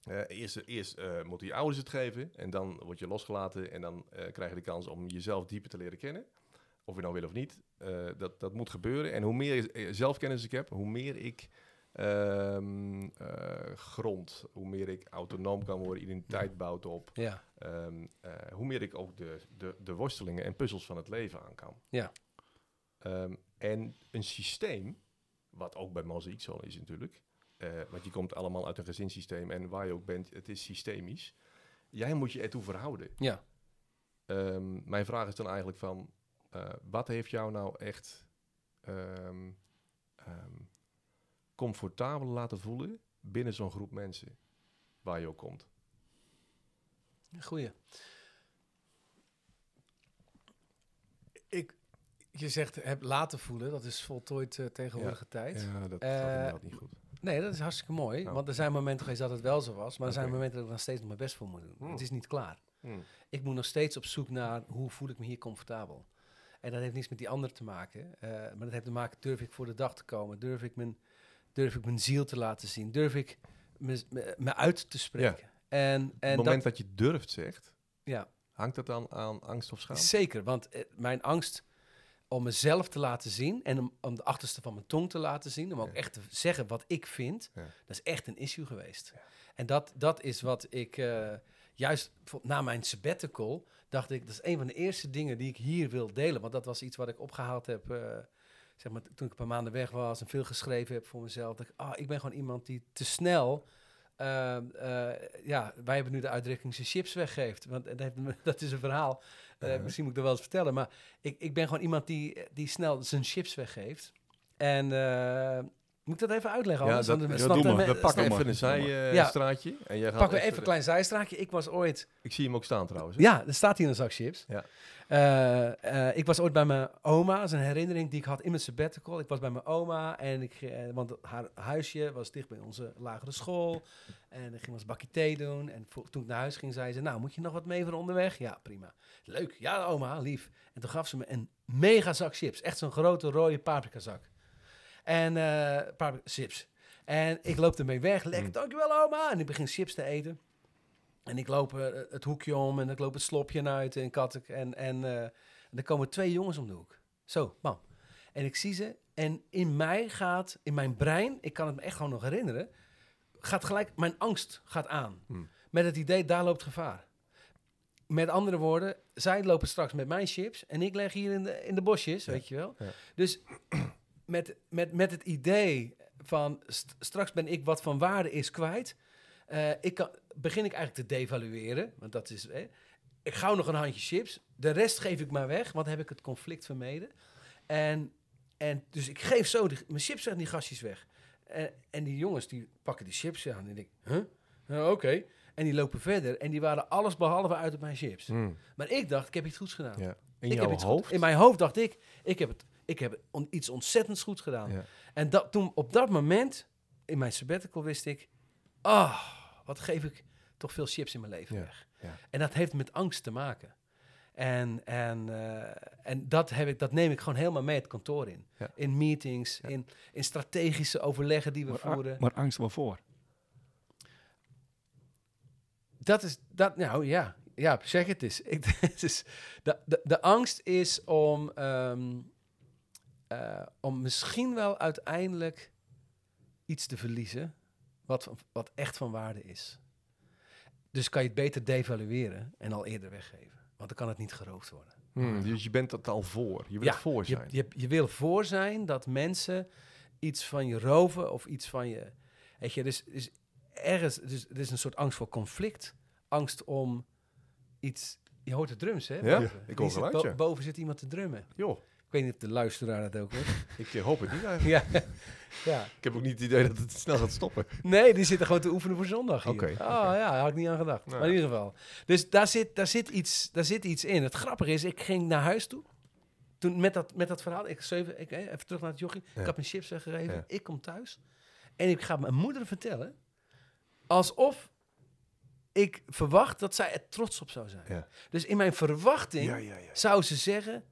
eh, eerst eerst eh, moeten je ouders het geven en dan word je losgelaten en dan krijg je de kans om jezelf dieper te leren kennen. Of je nou wil of niet, dat, dat moet gebeuren. En hoe meer zelfkennis ik heb, hoe meer ik ehm, eh, grond, hoe meer ik autonoom kan worden, identiteit bouwt op. Ja. Ehm, eh, hoe meer ik ook de, de, de worstelingen en puzzels van het leven aan kan. Ja. Ehm, en een systeem, wat ook bij mozaïek zo is natuurlijk, eh, want je komt allemaal uit een gezinssysteem en waar je ook bent, het is systemisch. Jij moet je ertoe verhouden. Ja. Mijn vraag is dan eigenlijk van, wat heeft jou nou echt comfortabel laten voelen binnen zo'n groep mensen waar je ook komt? Goeie. je zegt heb laten voelen, dat is voltooid eh, tegenwoordige tijd. Ja, dat Eh, gaat inderdaad niet goed. Nee, dat is hartstikke mooi. Want er zijn momenten geweest dat het wel zo was. Maar er zijn momenten dat ik nog steeds nog mijn best voor moet doen. Hmm. Het is niet klaar. Hmm. Ik moet nog steeds op zoek naar hoe voel ik me hier comfortabel. En dat heeft niets met die ander te maken. eh, maar dat heeft te maken, durf ik voor de dag te komen? Durf ik mijn, durf ik mijn ziel te laten zien? Durf ik me, me, me uit te spreken? En, Op en het moment dat, dat, je durft, zegt, ja, hangt dat dan aan angst of schaamte? zeker. Want eh, mijn angst om mezelf te laten zien en om, om de achterste van mijn tong te laten zien, om ook Ja. echt te zeggen wat ik vind, Ja. dat is echt een issue geweest. En dat, dat is wat ik eh, juist na mijn sabbatical dacht ik, dat is een van de eerste dingen die ik hier wil delen, want dat was iets wat ik opgehaald heb. eh, Zeg maar, toen ik een paar maanden weg was en veel geschreven heb voor mezelf. Dat ik, ah, ik ben gewoon iemand die te snel Ehm, eh, ja, wij hebben nu de uitdrukking zijn chips weggeeft. Want dat, is een verhaal. Eh. Misschien moet ik dat wel eens vertellen. Maar ik, ik ben gewoon iemand die, die snel zijn chips weggeeft. En eh, moet ik dat even uitleggen? Ja, dat- dan ja, snapt doe maar. We pakken even een zijstraatje. Ja. en jij gaat Pakken we even een klein zijstraatje. Ik was ooit... Ik zie hem ook staan trouwens. hè? Ja, er staat hier een zak chips. Ja. Eh, eh, ik was ooit bij mijn oma. Dat is een herinnering die ik had in mijn sabbatical. Ik was bij mijn oma. En ik, eh, want haar huisje was dicht bij onze lagere school. En ik ging eens een bakje thee doen. En toen ik naar huis ging, zei ze... Nou, moet je nog wat mee voor onderweg? Ja, prima. Leuk. Ja, oma, lief. En toen gaf ze me een mega zak chips. Echt zo'n grote rode paprikazak. En eh paprika chips. En ik loop ermee weg. Lekker, Mm. dankjewel oma. En ik begin chips te eten. En ik loop eh, het hoekje om en ik loop het slopje naar uit in Kattek. En, en, eh, en er komen twee jongens om de hoek. Zo, bam. En ik zie ze. En in mij gaat, in mijn brein, ik kan het me echt gewoon nog herinneren, gaat gelijk, mijn angst gaat aan. Hmm. Met het idee, daar loopt gevaar. Met andere woorden, zij lopen straks met mijn chips en ik leg hier in de, in de bosjes, Ja, weet je wel. ja. Dus met, met, met het idee van st- straks ben ik wat van waarde is kwijt, eh, ik kan, begin ik eigenlijk te devalueren. Want dat is. Eh, ik gauw nog een handje chips. De rest geef ik maar weg, want heb ik het conflict vermeden. En, en dus ik geef zo die, mijn chips en die gastjes weg. En, en die jongens die pakken die chips aan. En ik huh? Oké. En die lopen verder. En die waren alles behalve uit op mijn chips. Hmm. Maar ik dacht, ik heb iets goeds gedaan. Ja. In ik jouw heb iets goed- hoofd? in mijn hoofd dacht ik, ik heb, het, ik heb on- iets ontzettends goed gedaan. Ja. En dat, toen, op dat moment, in mijn sabbatical, wist ik... Ah, wat geef ik toch veel chips in mijn leven Ja, weg. ja. En dat heeft met angst te maken. En, en, eh, en dat, heb ik, dat neem ik gewoon helemaal mee het kantoor in. In meetings, in, in strategische overleggen die we Maar, voeren. maar angst waarvoor? Dat is, dat, nou ja, ja, zeg het eens. Ik, het is, de, de, de angst is om, ehm, eh, om misschien wel uiteindelijk iets te verliezen wat, wat echt van waarde is. Dus kan je het beter devalueren en al eerder weggeven. Want dan kan het niet geroofd worden. Hmm, dus je bent dat al voor. Je wilt Ja, voor Je, zijn. je, je wil voor zijn dat mensen iets van je roven of iets van je. Weet je, dus, dus ergens, dus, er is een soort angst voor conflict. Angst om iets. Je hoort de drums, hè? Ja, boven. ik hoor geluid. Boven zit iemand te drummen. Joh, Ik weet niet of de luisteraar dat ook hoort. ik eh, hoop het niet eigenlijk. ja. ja. Ik heb ook niet het idee dat het snel gaat stoppen. Nee, die zitten gewoon te oefenen voor zondag. Hier. Oké, Oh oké. ja, daar had ik niet aan gedacht. Nou maar in ieder geval. Dus daar zit, daar, zit iets, daar zit iets in. Het grappige is, ik ging naar huis toe. Toen met dat, met dat verhaal, ik zeven, ik, eh, even terug naar het jochie. Ja. Ik had mijn chips weggegeven. Ja. Ik kom thuis. En ik ga mijn moeder vertellen. Alsof ik verwacht dat zij er trots op zou zijn. Ja. Dus in mijn verwachting Ja, ja, ja. zou ze zeggen...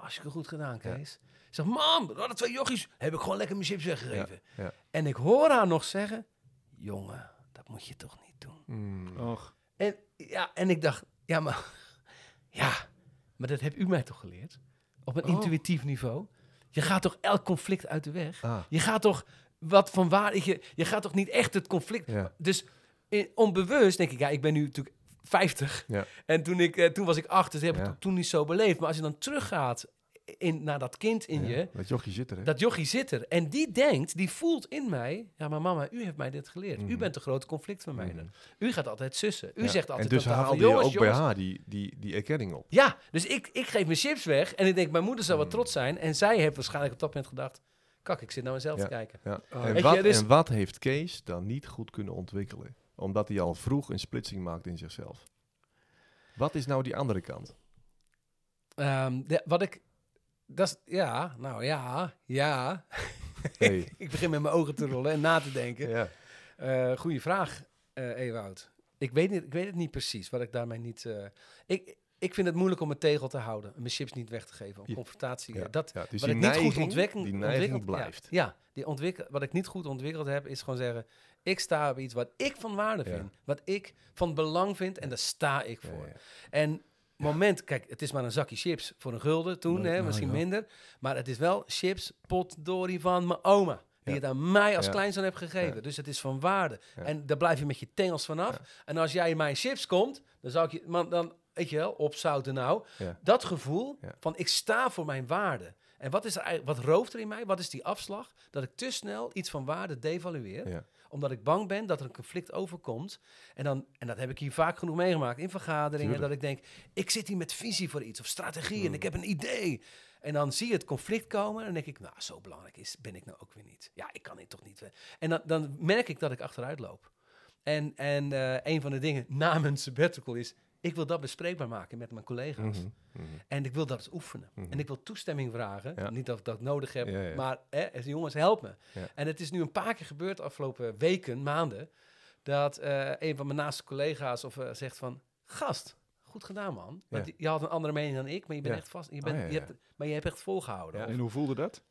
Hartstikke goed gedaan, Kees. Ik zeg, mam, hadden twee jochies. Heb ik gewoon lekker mijn chips weggegeven. ja. En ik hoor haar nog zeggen... Jongen, dat moet je toch niet doen. Hmm. Och, En, ja, en ik dacht, ja, maar... Ja, maar dat hebt u mij toch geleerd? Op een Oh. intuïtief niveau. Je gaat toch elk conflict uit de weg? Ah, Je gaat toch wat van waar... Je, je gaat toch niet echt het conflict... ja. Dus in, onbewust denk ik, ja, ik ben nu natuurlijk 50. Ja. En toen, ik, eh, toen was ik 8, dus heb ik Ja. toen niet zo beleefd. Maar als je dan teruggaat in, naar dat kind in Ja, je... Dat jochie zit er, hè? Dat jochie zit er. En die denkt, die voelt in mij... Ja, maar mama, u heeft mij dit geleerd. U Mhm. bent de grote conflictvermijder. Mhm. U gaat altijd sussen. U zegt altijd En dus haalde je jongens, ook bij haar die, die, die erkenning op. Ja, dus ik, ik geef mijn chips weg. En ik denk, mijn moeder zou wat Mhm. trots zijn. En zij heeft waarschijnlijk op dat moment gedacht... Kak, ik zit naar mezelf te kijken. Oh. en, wat, je, dus- en wat heeft Kees dan niet goed kunnen ontwikkelen? Omdat hij al vroeg een splitsing maakt in zichzelf. Wat is nou die andere kant? Ehm, de- wat ik, Dat ja, nou ja, ja. Hey. ik begin met mijn ogen te rollen en na te denken. ja. Eh goeie vraag, eh Ewout. Ik weet, niet, ik weet het niet precies, wat ik daarmee niet... eh, ik, ik vind het moeilijk om mijn tegel te houden, mijn chips niet weg te geven, om confrontatie. Ja. Dat, Ja, dus wat die ik niet goed neiging, ontwikkeld, die neiging ontwikkeld- ja, blijft. Ja, die ontwikkel, wat ik niet goed ontwikkeld heb, is gewoon zeggen... ik sta op iets wat ik van waarde vind. Wat ik van belang vind en daar sta ik voor. En moment, kijk, het is maar een zakje chips voor een gulden toen, Nou, hè, nou misschien minder. Maar het is wel chips potdorie van mijn oma. Die het aan mij als kleinzoon heeft gegeven. Dus het is van waarde. En daar blijf je met je tengels vanaf. En als jij in mijn chips komt, dan zou ik je... Man, dan, weet je wel, opzouten nou. Ja. Dat gevoel Ja. van ik sta voor mijn waarde. En wat, is er eigenlijk, wat rooft er in mij? Wat is die afslag? Dat ik te snel iets van waarde devalueer. Ja. Omdat ik bang ben dat er een conflict overkomt. En, dan, en dat heb ik hier vaak genoeg meegemaakt in vergaderingen. Tuurlijk. Dat ik denk, ik zit hier met visie voor iets of strategie en Mm. ik heb een idee. En dan zie je het conflict komen en dan denk ik, nou, zo belangrijk is, ben ik nou ook weer niet. Ja, ik kan dit toch niet. En dan, dan merk ik dat ik achteruit loop. En, en eh, een van de dingen na mijn sabbatical is, ik wil dat bespreekbaar maken met mijn collega's. Mhm, mhm. En ik wil dat eens oefenen. Mhm. En ik wil toestemming vragen. Ja. Niet dat ik dat nodig heb, Ja, ja. maar hè, jongens, help me. En het is nu een paar keer gebeurd de afgelopen weken, maanden, dat eh, een van mijn naaste collega's of, eh, zegt van, gast, goed gedaan man. Want je had een andere mening dan ik, maar je bent echt vast. Je Oh, bent, ja, Je hebt, maar je hebt echt volgehouden. En hoe voelde dat?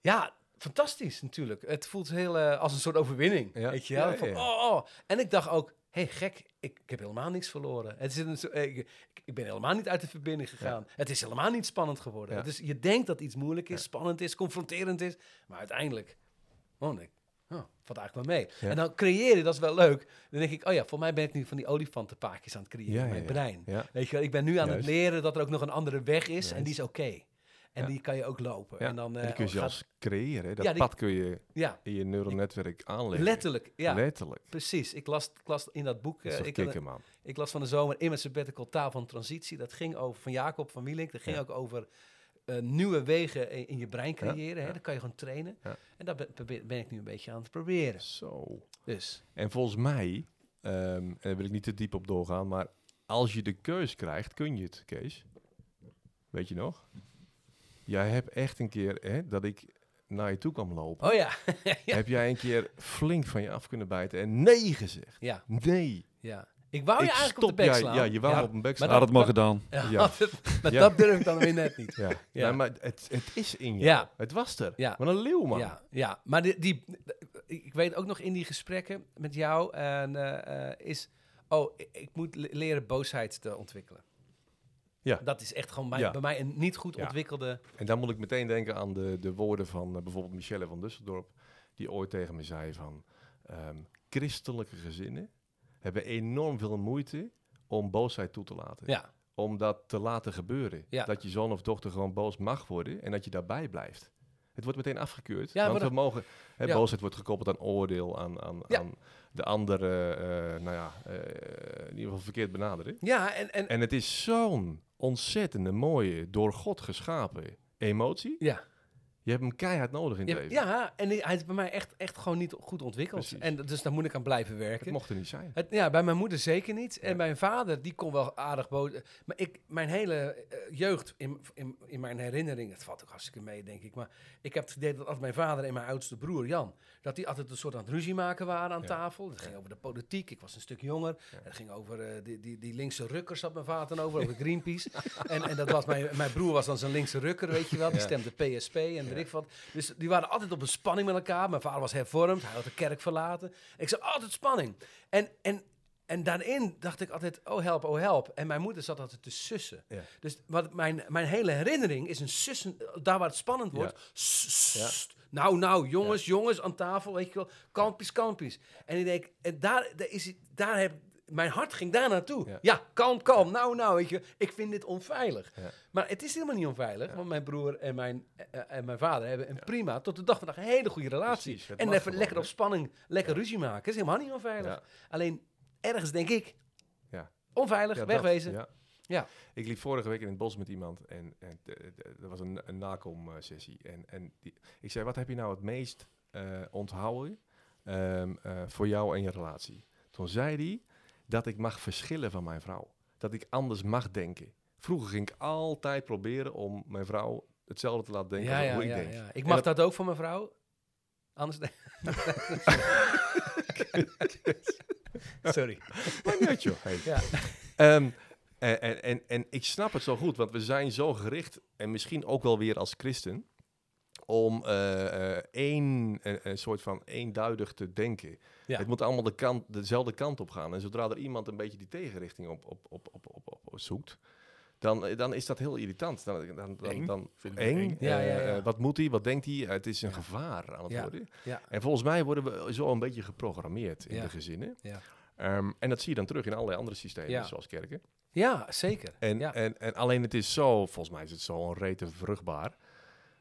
ja, fantastisch natuurlijk. Het voelt heel eh, als een soort overwinning. Weet je wel? Van, oh, oh. En ik dacht ook, hey, gek, ik, ik heb helemaal niks verloren. Het is een, eh, ik, ik ben helemaal niet uit de verbinding gegaan. Het is helemaal niet spannend geworden. Ja. Is, je denkt dat iets moeilijk is, Ja. spannend is, confronterend is. Maar uiteindelijk, oh nee, oh, valt eigenlijk wel mee. En dan creëer je, dat is wel leuk. Dan denk ik, oh ja, voor mij ben ik nu van die olifantenpaakjes aan het creëren in mijn brein. Weet je, wel, ik ben nu aan Juist. het leren dat er ook nog een andere weg is en die is oké. En die kan je ook lopen. En dan En eh, die kun je gaat- zelfs creëren. hè. Dat die- pad kun je in je neural netwerk aanleggen. letterlijk. Ja, Letterlijk. precies. Ik las, ik las in dat boek, Dat eh, ik, kicken, man. ik las van de zomer in mijn sabbatical Taal van Transitie. Dat ging over, van Jacob van Wielink, dat ging ook over eh, nieuwe wegen in, in je brein Ja, creëren. Hè? ja. Dat kan je gewoon trainen. Ja. En dat ben, ben- ben ik nu een beetje aan het proberen. Zo. Dus, En volgens mij, ehm, en daar wil ik niet te diep op doorgaan, maar als je de keus krijgt, kun je het, Kees. Weet je nog? Jij hebt echt een keer hè, dat ik naar je toe kwam lopen. oh ja, ja. Heb jij een keer flink van je af kunnen bijten en nee gezegd? ja, Nee. ja. Ik wou je ik eigenlijk stop op de bek slaan. Ja, je wou Ja, op een bek maar slaan. Had het maar gedaan. Ja, maar Ja. dat durf ik dan weer net niet. Ja. Ja. Nee, maar het, het is in je. Ja. Het was er. Ja. Wat een leeuw, man. Ja, ja, maar die, die, ik weet ook nog in die gesprekken met jou en, eh, eh, is, oh, ik, moet le- leren boosheid te ontwikkelen. Ja. Dat is echt gewoon bij, Ja. bij mij een niet goed ontwikkelde. En dan moet ik meteen denken aan de, de woorden van eh, bijvoorbeeld Michelle van Dusseldorp, die ooit tegen me zei van, ehm, christelijke gezinnen hebben enorm veel moeite om boosheid toe te laten. Ja, Om dat te laten gebeuren. Ja. Dat je zoon of dochter gewoon boos mag worden en dat je daarbij blijft. Het wordt meteen afgekeurd. Ja, want we mogen, hè, ja. boosheid wordt gekoppeld aan oordeel, aan, aan, Ja. aan de andere, eh, nou ja, eh, in ieder geval verkeerd benaderen. ja en, en, En het is zo'n ontzettende mooie, door God geschapen emotie. ja. Je hebt hem keihard nodig in het Ja, leven. ja, en hij is bij mij echt, echt gewoon niet goed ontwikkeld. Precies. En dus daar moet ik aan blijven werken. Het mocht er niet zijn. Het, ja, bij mijn moeder zeker niet. En Ja. mijn vader, die kon wel aardig boos. Maar ik, mijn hele eh, jeugd, in, in, in mijn herinnering, het valt ook hartstikke mee, denk ik. Maar ik heb het idee dat altijd mijn vader en mijn oudste broer, Jan, dat die altijd een soort aan het ruzie maken waren aan Ja. tafel. Het ging over de politiek. Ik was een stuk jonger. Het ging over eh, die, die, die linkse rukkers, had mijn vader dan over, over Greenpeace. en, en dat was mijn, mijn broer was dan zo'n linkse rukker, weet je wel. Die stemde PSP en weet ik wat. Dus die waren altijd op een spanning met elkaar. Mijn vader was hervormd, hij had de kerk verlaten. Ik zei, altijd spanning. En, en, en daarin dacht ik altijd, oh help, oh help. En mijn moeder zat altijd te sussen. Ja. Dus wat mijn, mijn hele herinnering is een sussen, daar waar het spannend wordt. Sst, Nou, nou, jongens, jongens, aan tafel, weet je wel, kalmpjes, kalmpjes. En ik denk, en daar, daar, is, daar heb, mijn hart ging daar naartoe. Ja. Ja, kalm, kalm, nou, nou, weet je, ik vind dit onveilig. Ja. Maar het is helemaal niet onveilig, want mijn broer en mijn, eh, en mijn vader hebben een prima, tot de dag van vandaag, een hele goede relatie. Precies, en even lekker op spanning, lekker ruzie maken, is helemaal niet onveilig. Alleen, ergens denk ik, Ja. onveilig, dat, wegwezen. ja. Ik liep vorige week in het bos met iemand en, en eh, eh, er was een, een nakom-sessie. En, en die, ik zei, wat heb je nou het meest onthouden ehm, eh, voor jou en je relatie? Toen zei hij dat ik mag verschillen van mijn vrouw. Dat ik anders mag denken. Vroeger ging ik altijd proberen om mijn vrouw hetzelfde te laten denken ja, als ja, hoe ik ja, denk. ja. Ik mag dat ook van mijn vrouw. Anders. Sorry. Niet uit, joh. Hey. Ehm, en, en, en, en ik snap het zo goed, want we zijn zo gericht, en misschien ook wel weer als christen, om eh, eh, één, een, een soort van eenduidig te denken. Ja. Het moet allemaal de kant, dezelfde kant op gaan. En zodra er iemand een beetje die tegenrichting op, op, op, op, op, op zoekt, dan, eh, dan is dat heel irritant. Dan, dan, dan, Eng. dan, Vind ik eng. eng. Ja, ja, Eh, ja. eh, wat moet hij? Wat denkt hij? Het is een Ja. gevaar aan het Ja. worden. Ja. En volgens mij worden we zo een beetje geprogrammeerd in Ja. de gezinnen. Ja. Ehm, en dat zie je dan terug in allerlei andere systemen, Ja. zoals kerken. ja, zeker. En, ja. en, en alleen het is zo, volgens mij is het zo onrete vruchtbaar,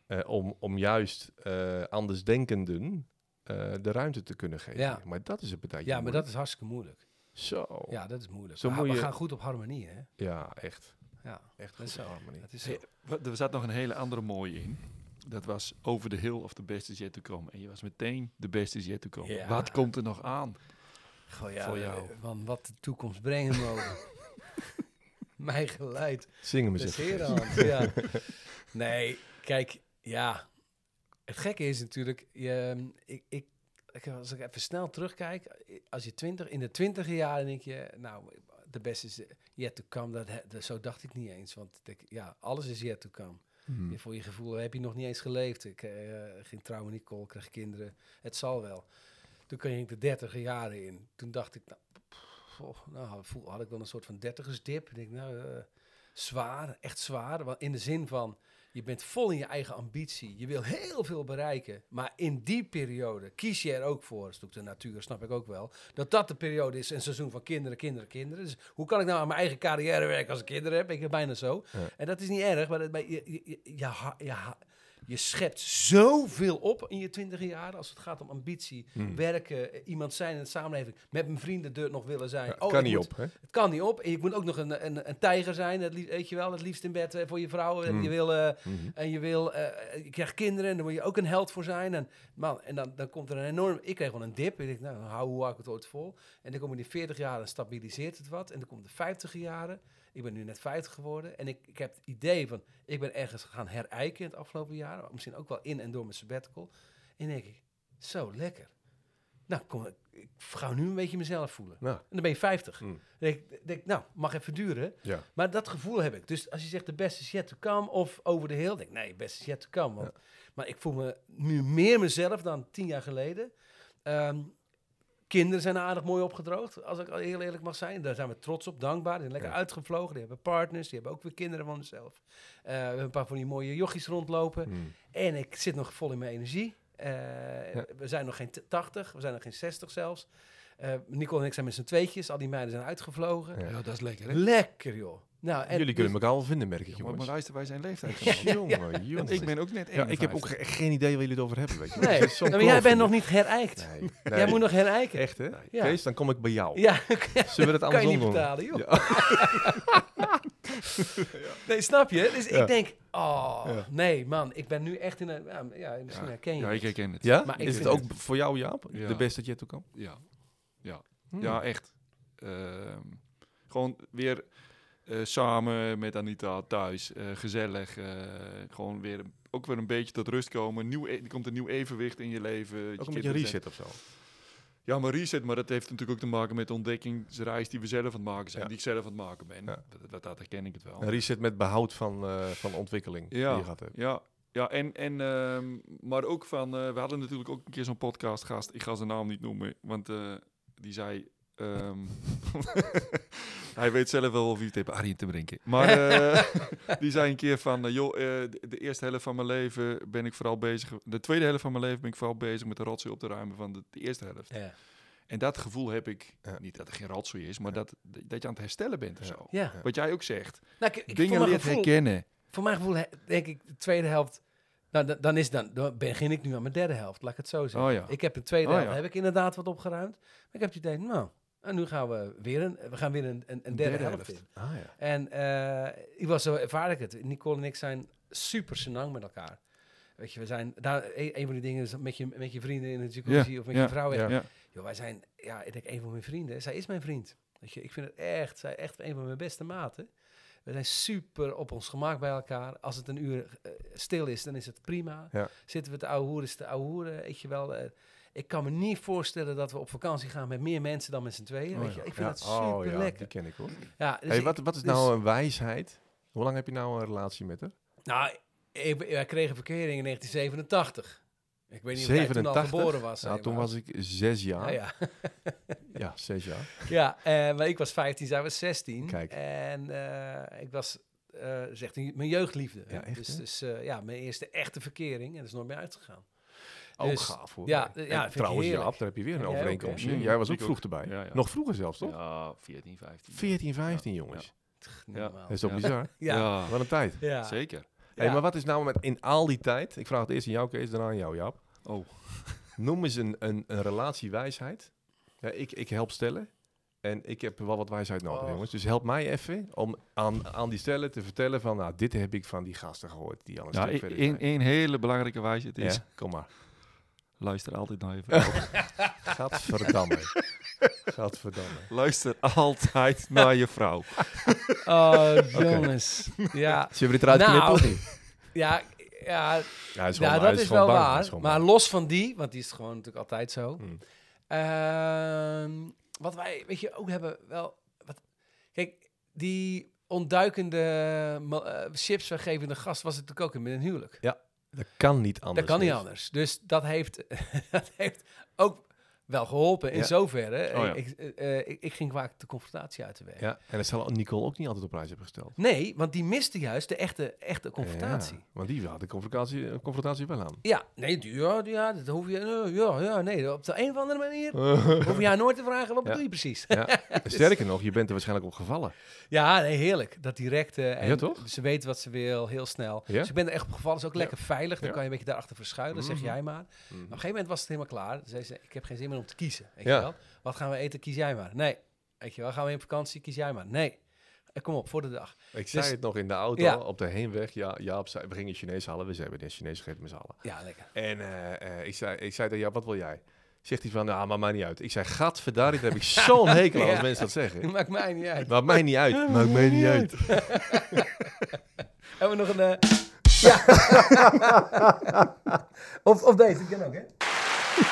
eh, om, om juist eh andersdenkenden eh, de ruimte te kunnen geven. Ja. Maar dat is een ja, maar dat is hartstikke moeilijk. Zo. Ja, dat is moeilijk. Zo we, we gaan goed op harmonie, hè? Ja, echt. Ja, Echt dat is goed zo. harmonie. Dat is zo. Hey, er zat nog een hele andere mooie in. Dat was Over the Hill of the Best is yet to come. En je was meteen de best is yet to come. Ja. Wat komt er nog aan? Goh, ja, voor jou. Van wat de toekomst brengen mogen. Mij geleid. Zing hem Dat eens is even. heerhand, ja. Nee, kijk, ja. Het gekke is natuurlijk, je, ik, ik, ik- als ik even snel terugkijk, als je twintig, in de twintige jaren denk je, nou, de beste is yet to come. Dat, dat, zo dacht ik niet eens, want ik ja, alles is yet to come. Hmm. Je- Voor je gevoel heb je nog niet eens geleefd. Ik eh, ging trouwen, Nicole, kreeg kinderen. Het zal wel. Toen ging ik de dertiger jaren in. Toen dacht ik, nou, pff, oh, nou voel, had ik wel een soort van dertigersdip. Ik denk, nou, eh, zwaar, echt zwaar. In de zin van, je bent vol in je eigen ambitie. Je wil heel veel bereiken. Maar in die periode kies je er ook voor. Dat is natuurlijk de natuur, snap ik ook wel. Dat dat de periode is, een seizoen van kinderen, kinderen, kinderen. Dus hoe kan ik nou aan mijn eigen carrière werken als ik kinderen heb? Ik heb bijna zo. Ja. En dat is niet erg, maar dat, maar je, je, je, je, je schept zoveel op in je twintige jaren als het gaat om ambitie, Hmm. werken, eh, iemand zijn in de samenleving, met mijn vrienden er nog willen zijn. Ja, Oh, kan niet moet- op, hè? Het kan niet op. En je moet ook nog een, een, een tijger zijn, het liefst, weet je wel, het liefst in bed eh, voor je vrouw. En Hmm. je wil, eh, Mhm. en je wil, je krijgt kinderen en daar moet je ook een held voor zijn. En, man, en dan, dan komt er een enorm, ik kreeg wel een dip. Ik dacht, nou, hou, hoe hou ik het ooit vol? En dan komen die 40 jaren, stabiliseert het wat. En dan komen de 50 jaren. Ik ben nu net 50 geworden. En ik, ik heb het idee van, ik ben ergens gaan herijken in het afgelopen jaar. Misschien ook wel in en door mijn sabbatical. En denk ik, zo lekker. Nou, kom, ik, ik ga nu een beetje mezelf voelen. Nou, En dan ben je 50. Hmm. Denk, ik- denk nou, mag even duren. ja. Maar dat gevoel heb ik. Dus als je zegt de best is yet to come of over de hill, denk ik nee, best is yet to come. Want, Maar ik voel me nu meer mezelf dan tien jaar geleden. Ehm, kinderen zijn aardig mooi opgedroogd, als ik heel eerlijk mag zijn. Daar zijn we trots op, dankbaar. Die zijn lekker Ja. uitgevlogen, die hebben partners, die hebben ook weer kinderen van zichzelf. Eh, we hebben een paar van die mooie jochies rondlopen. Hmm. En ik zit nog vol in mijn energie. Eh, We zijn nog geen t- 80, we zijn nog geen 60 zelfs. Eh Nicole en ik zijn met z'n tweetjes, al die meiden zijn uitgevlogen. Ja. Ja, dat is lekker, hè? Lekker joh. Nou, en Jullie kunnen elkaar wel vinden, merk ik, maar, jongens. maar luister, wij zijn leeftijd. Ja, Jongen, jongen. Ik ben ook net Ja, ik heb ook 51. ge- geen idee waar jullie het over hebben, weet je. Nee, maar jij bent nog niet herijkt. Nee, Jij moet nog herijken. Echt, hè? Ja. Kees, dan kom ik bij jou. Ja, Zullen we dat kan je andersom niet doen? betalen, joh. Ja. Nee, snap je? Dus Ja. ik denk, oh, Ja. nee man, ik ben nu echt in een, ja, misschien Ja. herken je Ja, het. ik herken het. Ja? Maar ik is het vind ook voor jou, Jaap? Ja. De beste dat je toe kan? Ja. Hmm. ja echt. Ehm, gewoon weer eh, samen met Anita thuis, eh, gezellig. eh, gewoon weer, ook weer een beetje tot rust komen. Nieuw, e- er komt een nieuw evenwicht in je leven. Je Ook een beetje kinderen een zijn- reset of zo. Ja, maar reset, maar dat heeft natuurlijk ook te maken met de ontdekkingsreis die we zelf aan het maken zijn. Ja. Die ik zelf aan het maken ben. Ja. Dat, dat, dat herken ik het wel. Een reset met behoud van, van ontwikkeling Ja. die je gehad hebt. Ja, ja en, en, ehm, maar ook van, we hadden natuurlijk ook een keer zo'n podcastgast, ik ga zijn naam niet noemen, want die zei, ehm, hij weet zelf wel of hij het heeft Arjen te drinken. Maar eh, die zei een keer van, eh, joh, eh, de, de eerste helft van mijn leven ben ik vooral bezig, de tweede helft van mijn leven ben ik vooral bezig met de rotzooi op te ruimen van de, de eerste helft. Ja. En dat gevoel heb ik, Ja. niet dat er geen rotzooi is, maar dat, dat je aan het herstellen bent of zo. Wat jij ook zegt, Nou, ik, ik, voor dingen leert gevoel- herkennen. Voor mijn gevoel denk ik de tweede helft. Nou, dan, dan, is dan, dan begin ik nu aan mijn derde helft, laat ik het zo zeggen. Oh ja. Ik heb de tweede Oh helft, ja. heb ik inderdaad wat opgeruimd. Maar ik heb het idee, nou, en nu gaan we weer een, we gaan weer een, een, een derde, derde helft, in. Ah ja. En eh, ik was zo ervaar ik het. Nicole en ik zijn super senang met elkaar. Weet je, we zijn daar een, een van die dingen is met je, met je vrienden in de jacuzzi of met je vrouw. Ja. Joh, wij zijn, ja, ik denk een van mijn vrienden. Zij is mijn vriend. Weet je, ik vind het echt, zij echt een van mijn beste maten. We zijn super op ons gemak bij elkaar. Als het een uur eh, stil is, dan is het prima. Ja. Zitten we te ouwe hoeren, is te ouwe hoeren, weet je wel. eh, ik kan me niet voorstellen dat we op vakantie gaan met meer mensen dan met z'n tweeën. weet je? Ik vind Ja. dat super Oh, ja, lekker. die ken ik hoor. Ja, dus hey, wat, wat is dus- nou een wijsheid? Hoe lang heb je nou een relatie met haar? Nou, ik, wij kregen verkering in 1987. Ik weet niet of jij toen al 87? geboren was. Nou, toen maar- was ik zes jaar. Ja, ja. Ja, zes jaar. ja eh, maar ik was 15, zij was 16. Kijk. En eh, ik was, eh zegt hij, mijn jeugdliefde. Ja, echt, dus dus eh, ja, mijn eerste echte verkering. En dat is nooit meer uitgegaan. Ook Dus- gaaf hoor. ja, En ja, vind ik trouwens. Jaap, daar heb je weer een En jij overeenkomstje. was ook vroeg erbij. Ja, ja. Nog vroeger zelfs, toch? Ja, 14, 15. 14, 15 jongens. Ja. Dat is toch Ja. bizar? Ja, Wat een tijd. ja. zeker. Hey, maar wat is nou met in al die tijd? Ik vraag het eerst aan jou, Kees, daarna aan jou, Jaap. Oh. Noem eens een, een, een relatiewijsheid. Ja, ik, ik help stellen. En ik heb wel wat wijsheid nodig, Oh. jongens. Dus help mij even om aan, aan die stellen te vertellen van... Nou, dit heb ik van die gasten gehoord die al een stuk verder één- zijn. één hele belangrijke wijsheid is, Ja, kom maar. luister altijd naar je vrouw. Gadverdamme. Gadverdamme. luister altijd naar je vrouw. Oh, jongens. Ja, Zullen we dit eruit Nou, knippen of niet? ja, ja, Ja, ja dat is wel bang, waar. is Maar bang. los van die, want die is gewoon natuurlijk altijd zo. Hmm. Ehm, wat wij, weet je, ook hebben wel... Wat, kijk, die ontduikende eh, chipsvergevende gast was het natuurlijk ook in met een huwelijk. Dat kan niet anders. dat kan niet dus. anders. Dus dat heeft, dat heeft ook wel geholpen in Ja. zoverre. Oh ja. ik, eh, eh, ik, ik ging vaak de confrontatie uit de weg. Ja, en dat zal Nicole ook niet altijd op prijs hebben gesteld. Nee, want die miste juist de echte, echte confrontatie. Ja, want die had de confrontatie, eh, confrontatie wel aan. Ja, nee, ja, ja, dat hoef je, eh, ja, ja, nee, op de een of andere manier hoef je haar nooit te vragen, wat bedoel je precies? Ja. Sterker nog, je bent er waarschijnlijk op gevallen. Ja, nee, heerlijk. Dat directe. En Ja, toch? Ze weet wat ze wil, heel snel. Ja? Dus ik ben er echt op gevallen. is ook lekker veilig. Dan kan je een beetje daarachter verschuilen, zeg Mhm. jij maar. Op Mhm. een gegeven moment was het helemaal klaar. Zei ze, ik heb geen zin meer om te kiezen. Weet Ja. je wel? Wat gaan we eten? Kies jij maar. Nee. Weet je wel, gaan we op vakantie? Kies jij maar. Nee. Eh, Kom op, voor de dag. Ik zei Dus- het nog in de auto, Ja. op de heenweg. Ja, Jaap zei, we gingen Chinees halen. We hebben net Chinees gegeten met z'n allen. Ja, lekker. En eh, eh, ik, zei, ik zei tegen Jaap, wat wil jij? Zegt hij van, nou, maar mij niet uit. Ik zei, gadverdarrie, daar heb ik zo'n hekel aan als Ja. mensen dat zeggen. Maakt mij niet uit. Maakt mij niet uit. Maakt mij niet uit. Hebben we nog een... Ja. of, of deze, die ken ook, hè?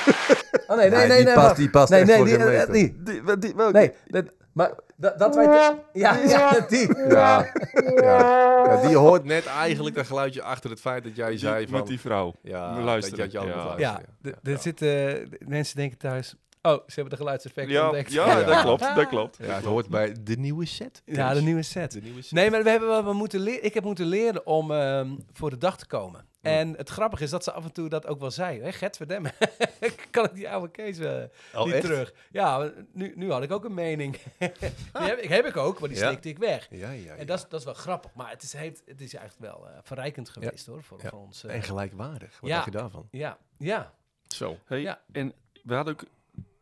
Oh nee, nee, Nee, nee. die nee, past- die past nee, echt nee, voor die, geen eh, meter. die. Die, wat- die, welke? Nee, dat, maar dat, dat wij... Ja, ja, die. Ja, ja. ja, die hoort net eigenlijk dat geluidje achter het feit dat jij zei Die- van... met die vrouw. ja, luisteren. Dat je had je Ja. Ja, ja. er zitten mensen denken thuis... Oh, ze hebben de geluidseffecten Ja, ontdekt. ja, Ja. dat klopt, dat klopt. Ja, het hoort bij de nieuwe set. Ja, de nieuwe set. De nieuwe set. Nee, maar we hebben wel we moeten leren. Ik heb moeten leren om ehm, voor de dag te komen. En het grappige is dat ze af en toe dat ook wel zei. Hè, Gert verdemme. kan ik die oude Kees Oh, niet echt? terug? Ja, nu, nu had ik ook een mening. die heb, ik- heb ik ook, maar die Ja. slikte ik weg. Ja, ja, ja. En dat is, dat is wel grappig. Maar het is, heeft, het is eigenlijk wel eh, verrijkend geweest hoor, voor, Ja. voor ons. eh. En gelijkwaardig. Wat Ja. dacht je daarvan? ja, ja. Zo. Hey, Ja. En we hadden ook,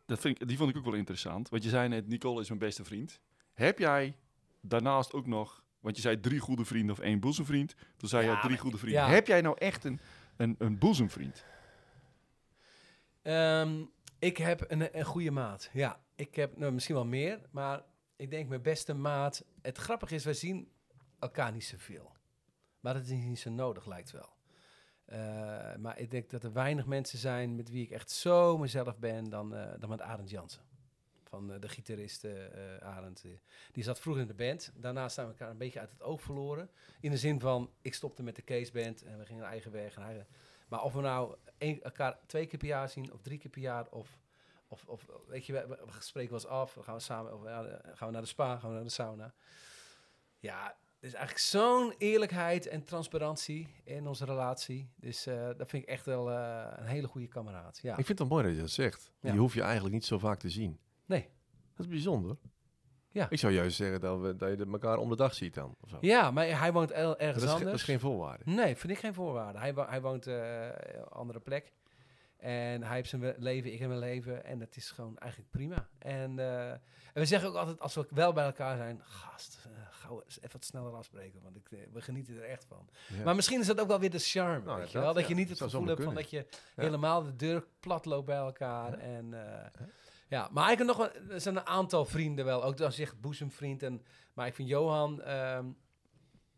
dat vind ik, die vond ik ook wel interessant. Want je zei net, Nicole is mijn beste vriend. Heb jij daarnaast ook nog, want je zei drie goede vrienden of één boezemvriend. Toen zei je drie goede vrienden. Heb jij nou echt een, een, een boezemvriend? Ehm, ik heb een, een goede maat. Ja, ik heb nou, misschien wel meer, maar ik denk mijn beste maat. Het grappige is, wij zien elkaar niet zoveel. Maar dat is niet zo nodig, lijkt wel. Eh, maar ik denk dat er weinig mensen zijn met wie ik echt zo mezelf ben dan, eh, dan met Arend Jansen. Van eh, de gitarist eh Arend. eh. die zat vroeger in de band. Daarna zijn we elkaar een beetje uit het oog verloren. In de zin van, ik stopte met de Case Band en we gingen een eigen weg. En hij, maar of we nou elkaar twee keer per jaar zien of drie keer per jaar of... Of, of weet je, we, we spreken wel eens af, dan gaan we samen, of, ja, gaan we naar de spa, gaan we naar de sauna. Ja, er is eigenlijk zo'n eerlijkheid en transparantie in onze relatie. Dus dat vind ik echt wel een hele goede kameraad. Ja. Ik vind het wel mooi dat je dat zegt. Ja. Die hoef je eigenlijk niet zo vaak te zien. Nee. Dat is bijzonder. Ja. Ik zou juist zeggen dat, we, dat je elkaar om de dag ziet dan. Of zo. Ja, maar hij woont dat, ergens is, anders. dat is geen voorwaarde. Nee, vind ik geen voorwaarde. Hij, wo- hij woont eh, een andere plek. En hij heeft zijn leven, ik heb mijn leven. En het is gewoon eigenlijk prima. En, eh, en we zeggen ook altijd, als we wel bij elkaar zijn... Gast, eh, gauw even wat sneller afspreken. Want ik, eh, we genieten er echt van. Ja. Maar misschien is dat ook wel weer de charme. Nou, weet je dat, wel? Dat ja. je niet het gevoel hebt van dat je Ja. helemaal de deur plat loopt bij elkaar. En, eh, ja, maar ik heb nog wel, er zijn een aantal vrienden wel. Ook als je zegt boezemvriend. En, maar ik vind Johan, ehm,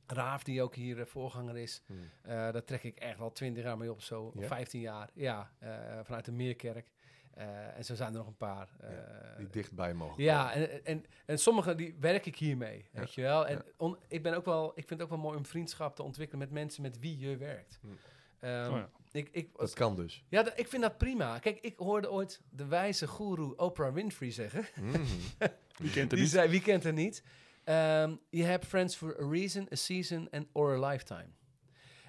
Raaf, die ook hier eh, voorganger is. Hmm. Eh, daar trek ik echt al 20 jaar mee op, zo. Ja? Of 15 jaar. Ja, eh, vanuit de Meerkerk. En zo zijn er nog een paar. Die dichtbij mogen ja, en, en, en sommige die werk ik hiermee, Ja, weet je wel. En on- ik, ben ook wel, ik vind het ook wel mooi om vriendschap te ontwikkelen met mensen met wie je werkt. Hm. Ehm, Oh ja. ik, ik, Dat kan dus. ja, d- ik vind dat prima. Kijk, ik hoorde ooit de wijze goeroe Oprah Winfrey zeggen. Mhm. Wie kent het Die niet? zei, wie kent het niet? Ehm, je hebt friends for a reason, a season and or a lifetime.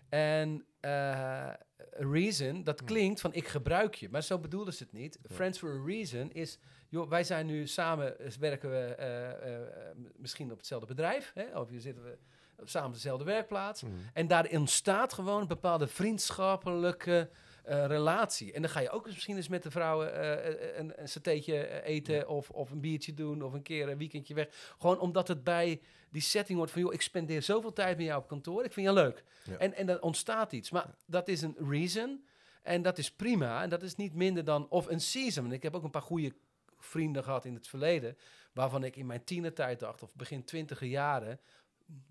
En eh, a reason, dat klinkt van ik gebruik je, maar zo bedoelen ze het niet. Ja. Friends for a reason is, joh, wij zijn nu samen, eh, werken we eh, eh, eh, misschien op hetzelfde bedrijf, hè, of hier zitten we samen dezelfde werkplaats. Mhm. En daar ontstaat gewoon een bepaalde vriendschappelijke eh, relatie. En dan ga je ook misschien eens met de vrouwen eh, eh, een, een satéetje eten of, of een biertje doen of een keer een weekendje weg. Gewoon omdat het bij die setting wordt van, joh, ik spendeer zoveel tijd met jou op kantoor, ik vind je leuk. Ja. En, en dan ontstaat iets. Maar dat is een reason en dat is prima. En dat is niet minder dan, of een season. En ik heb ook een paar goede vrienden gehad in het verleden, waarvan ik in mijn tienertijd dacht, of begin twintiger jaren,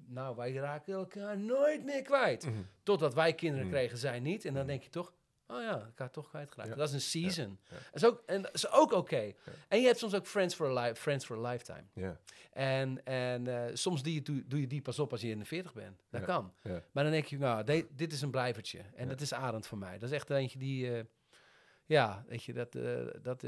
nou, wij raken elkaar nooit meer kwijt. Mhm. Totdat wij kinderen Mm. kregen, zij niet. En dan Mm. denk je toch, oh ja, ik had toch kwijtgeraakt. Ja. Dat is een season. Ja. Dat is ook, en dat is ook oké. En je hebt soms ook friends for a, li- friends for a lifetime. Ja. En, en eh, soms die, doe, doe je die pas op als je in de 40 bent. Dat kan. Maar dan denk je, nou, de- dit is een blijvertje. En dat is Arend voor mij. Dat is echt eentje die, eh, ja, weet je, dat, eh, dat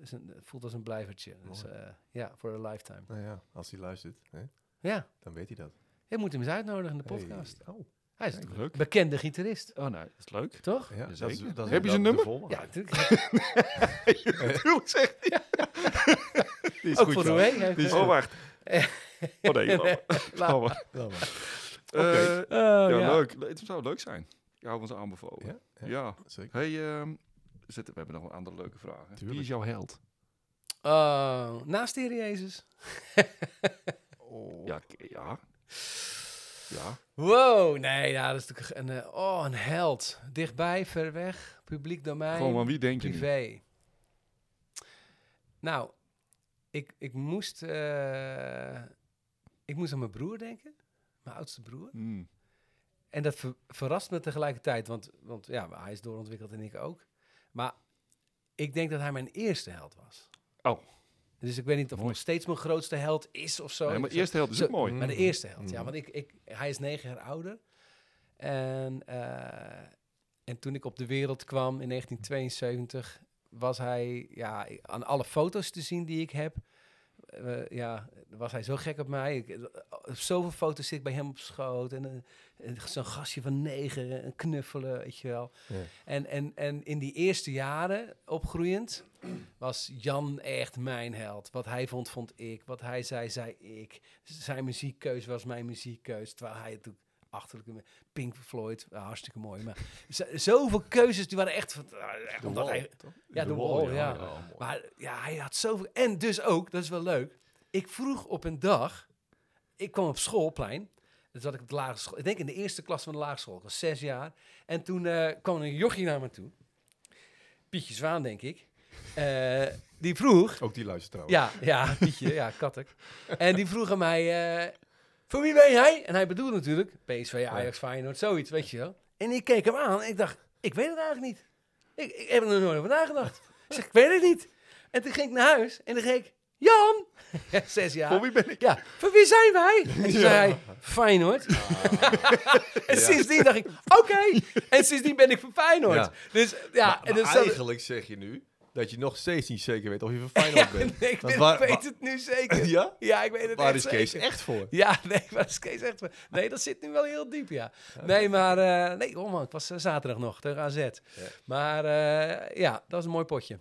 is een, voelt als een blijvertje. Dus ja, for a lifetime. Nou ja, als hij luistert, hè, Ja, dan weet hij dat. je moet hem eens uitnodigen in de Hey. podcast. Oh, Hij is Kijk. een Leuk. bekende gitarist, Oh nee, dat is leuk. toch? ja, dat is, zeker. dat is Heb je zijn de- de nummer? Ja, natuurlijk. Natuurlijk zegt hij. Die is Ook goed voor. Roué. heeft, Die is Oh, wacht. Oh nee. Oh, laat- maar. Eh, Oh, ja, ja. leuk. Het zou leuk zijn. Je houdt ons aanbevolen. Ja, Ja. ja. Zeker. Hey, ehm, zit, we hebben nog een andere leuke vragen. Wie is jouw held? Oh, naast de Heer Jezus. Oh. Ja, ja. Ja. Wow, nee, ja, dat is natuurlijk een, eh, oh, een held. Dichtbij, ver weg, publiek domein, Gewoon, aan wie denk je privé. Nou, ik, ik moest, eh, ik moest aan mijn broer denken, mijn oudste broer. Hmm. En dat ver- verrast me tegelijkertijd, want, want ja, hij is doorontwikkeld en ik ook. Maar ik denk dat hij mijn eerste held was. Oh. Dus ik weet niet of hij Mooi. nog steeds mijn grootste held is of zo. Nee, maar Zo- eerste held is zo- ook mooi. Maar de Mhm. eerste held, ja. Mhm. Want ik, ik, hij is negen jaar ouder. En, eh, en toen ik op de wereld kwam in 1972, was hij ja, aan alle foto's te zien die ik heb. Eh, ja, was hij zo gek op mij. Ik, eh, op zoveel foto's zit ik bij hem op schoot. En, eh, zo'n gastje van negen, en knuffelen, weet je wel. Ja. En, en, en in die eerste jaren opgroeiend was Jan echt mijn held. Wat hij vond, vond ik. Wat hij zei, zei ik. Zijn muziekkeus was mijn muziekkeus. Terwijl hij het achterlijke Pink Floyd, ah, hartstikke mooi. Maar zoveel keuzes, die waren echt... van- ah, De omdat Wall, hij, toch? Ja, de Wall, ja. maar ja, hij had zoveel... En dus ook, dat is wel leuk. Ik vroeg op een dag... Ik kwam op schoolplein. Dus zat ik op de lagere school. Ik denk in de eerste klas van de lagere school. Ik was zes jaar. En toen eh, kwam een jochie naar me toe. Pietje Zwaan, denk ik. Eh, die vroeg... Ook die luistert trouwens. Ja, ja, Pietje, ja, Kattek. En die vroeg aan mij, eh, voor wie ben jij? En hij bedoelde natuurlijk PSV, Ajax, Feyenoord, zoiets, weet je wel. En ik keek hem aan en ik dacht, ik weet het eigenlijk niet. Ik, ik heb er nog nooit over nagedacht. Ik zeg, ik weet het niet. En toen ging ik naar huis en dan ging ik, Jan, zes jaar. Voor wie ben ik? Ja, voor wie zijn wij? En toen Ja. zei hij, Feyenoord. en Ja. sindsdien dacht ik, oké. En sindsdien ben ik voor Feyenoord. Ja. Dus ja, Maar, en maar dus dat- eigenlijk zeg je nu dat je nog steeds niet zeker weet of je van Feyenoord Ja, bent. nee, ik weet, waar- weet waar- het nu zeker. Ja? Ja, ik weet het Waar echt is Kees zeker. echt voor? Ja, nee, waar is Kees echt voor? Nee, dat zit nu wel heel diep, ja. Nee, maar... eh, nee, oh man, ik was eh, zaterdag nog tegen AZ. Maar eh, ja, dat was een mooi potje.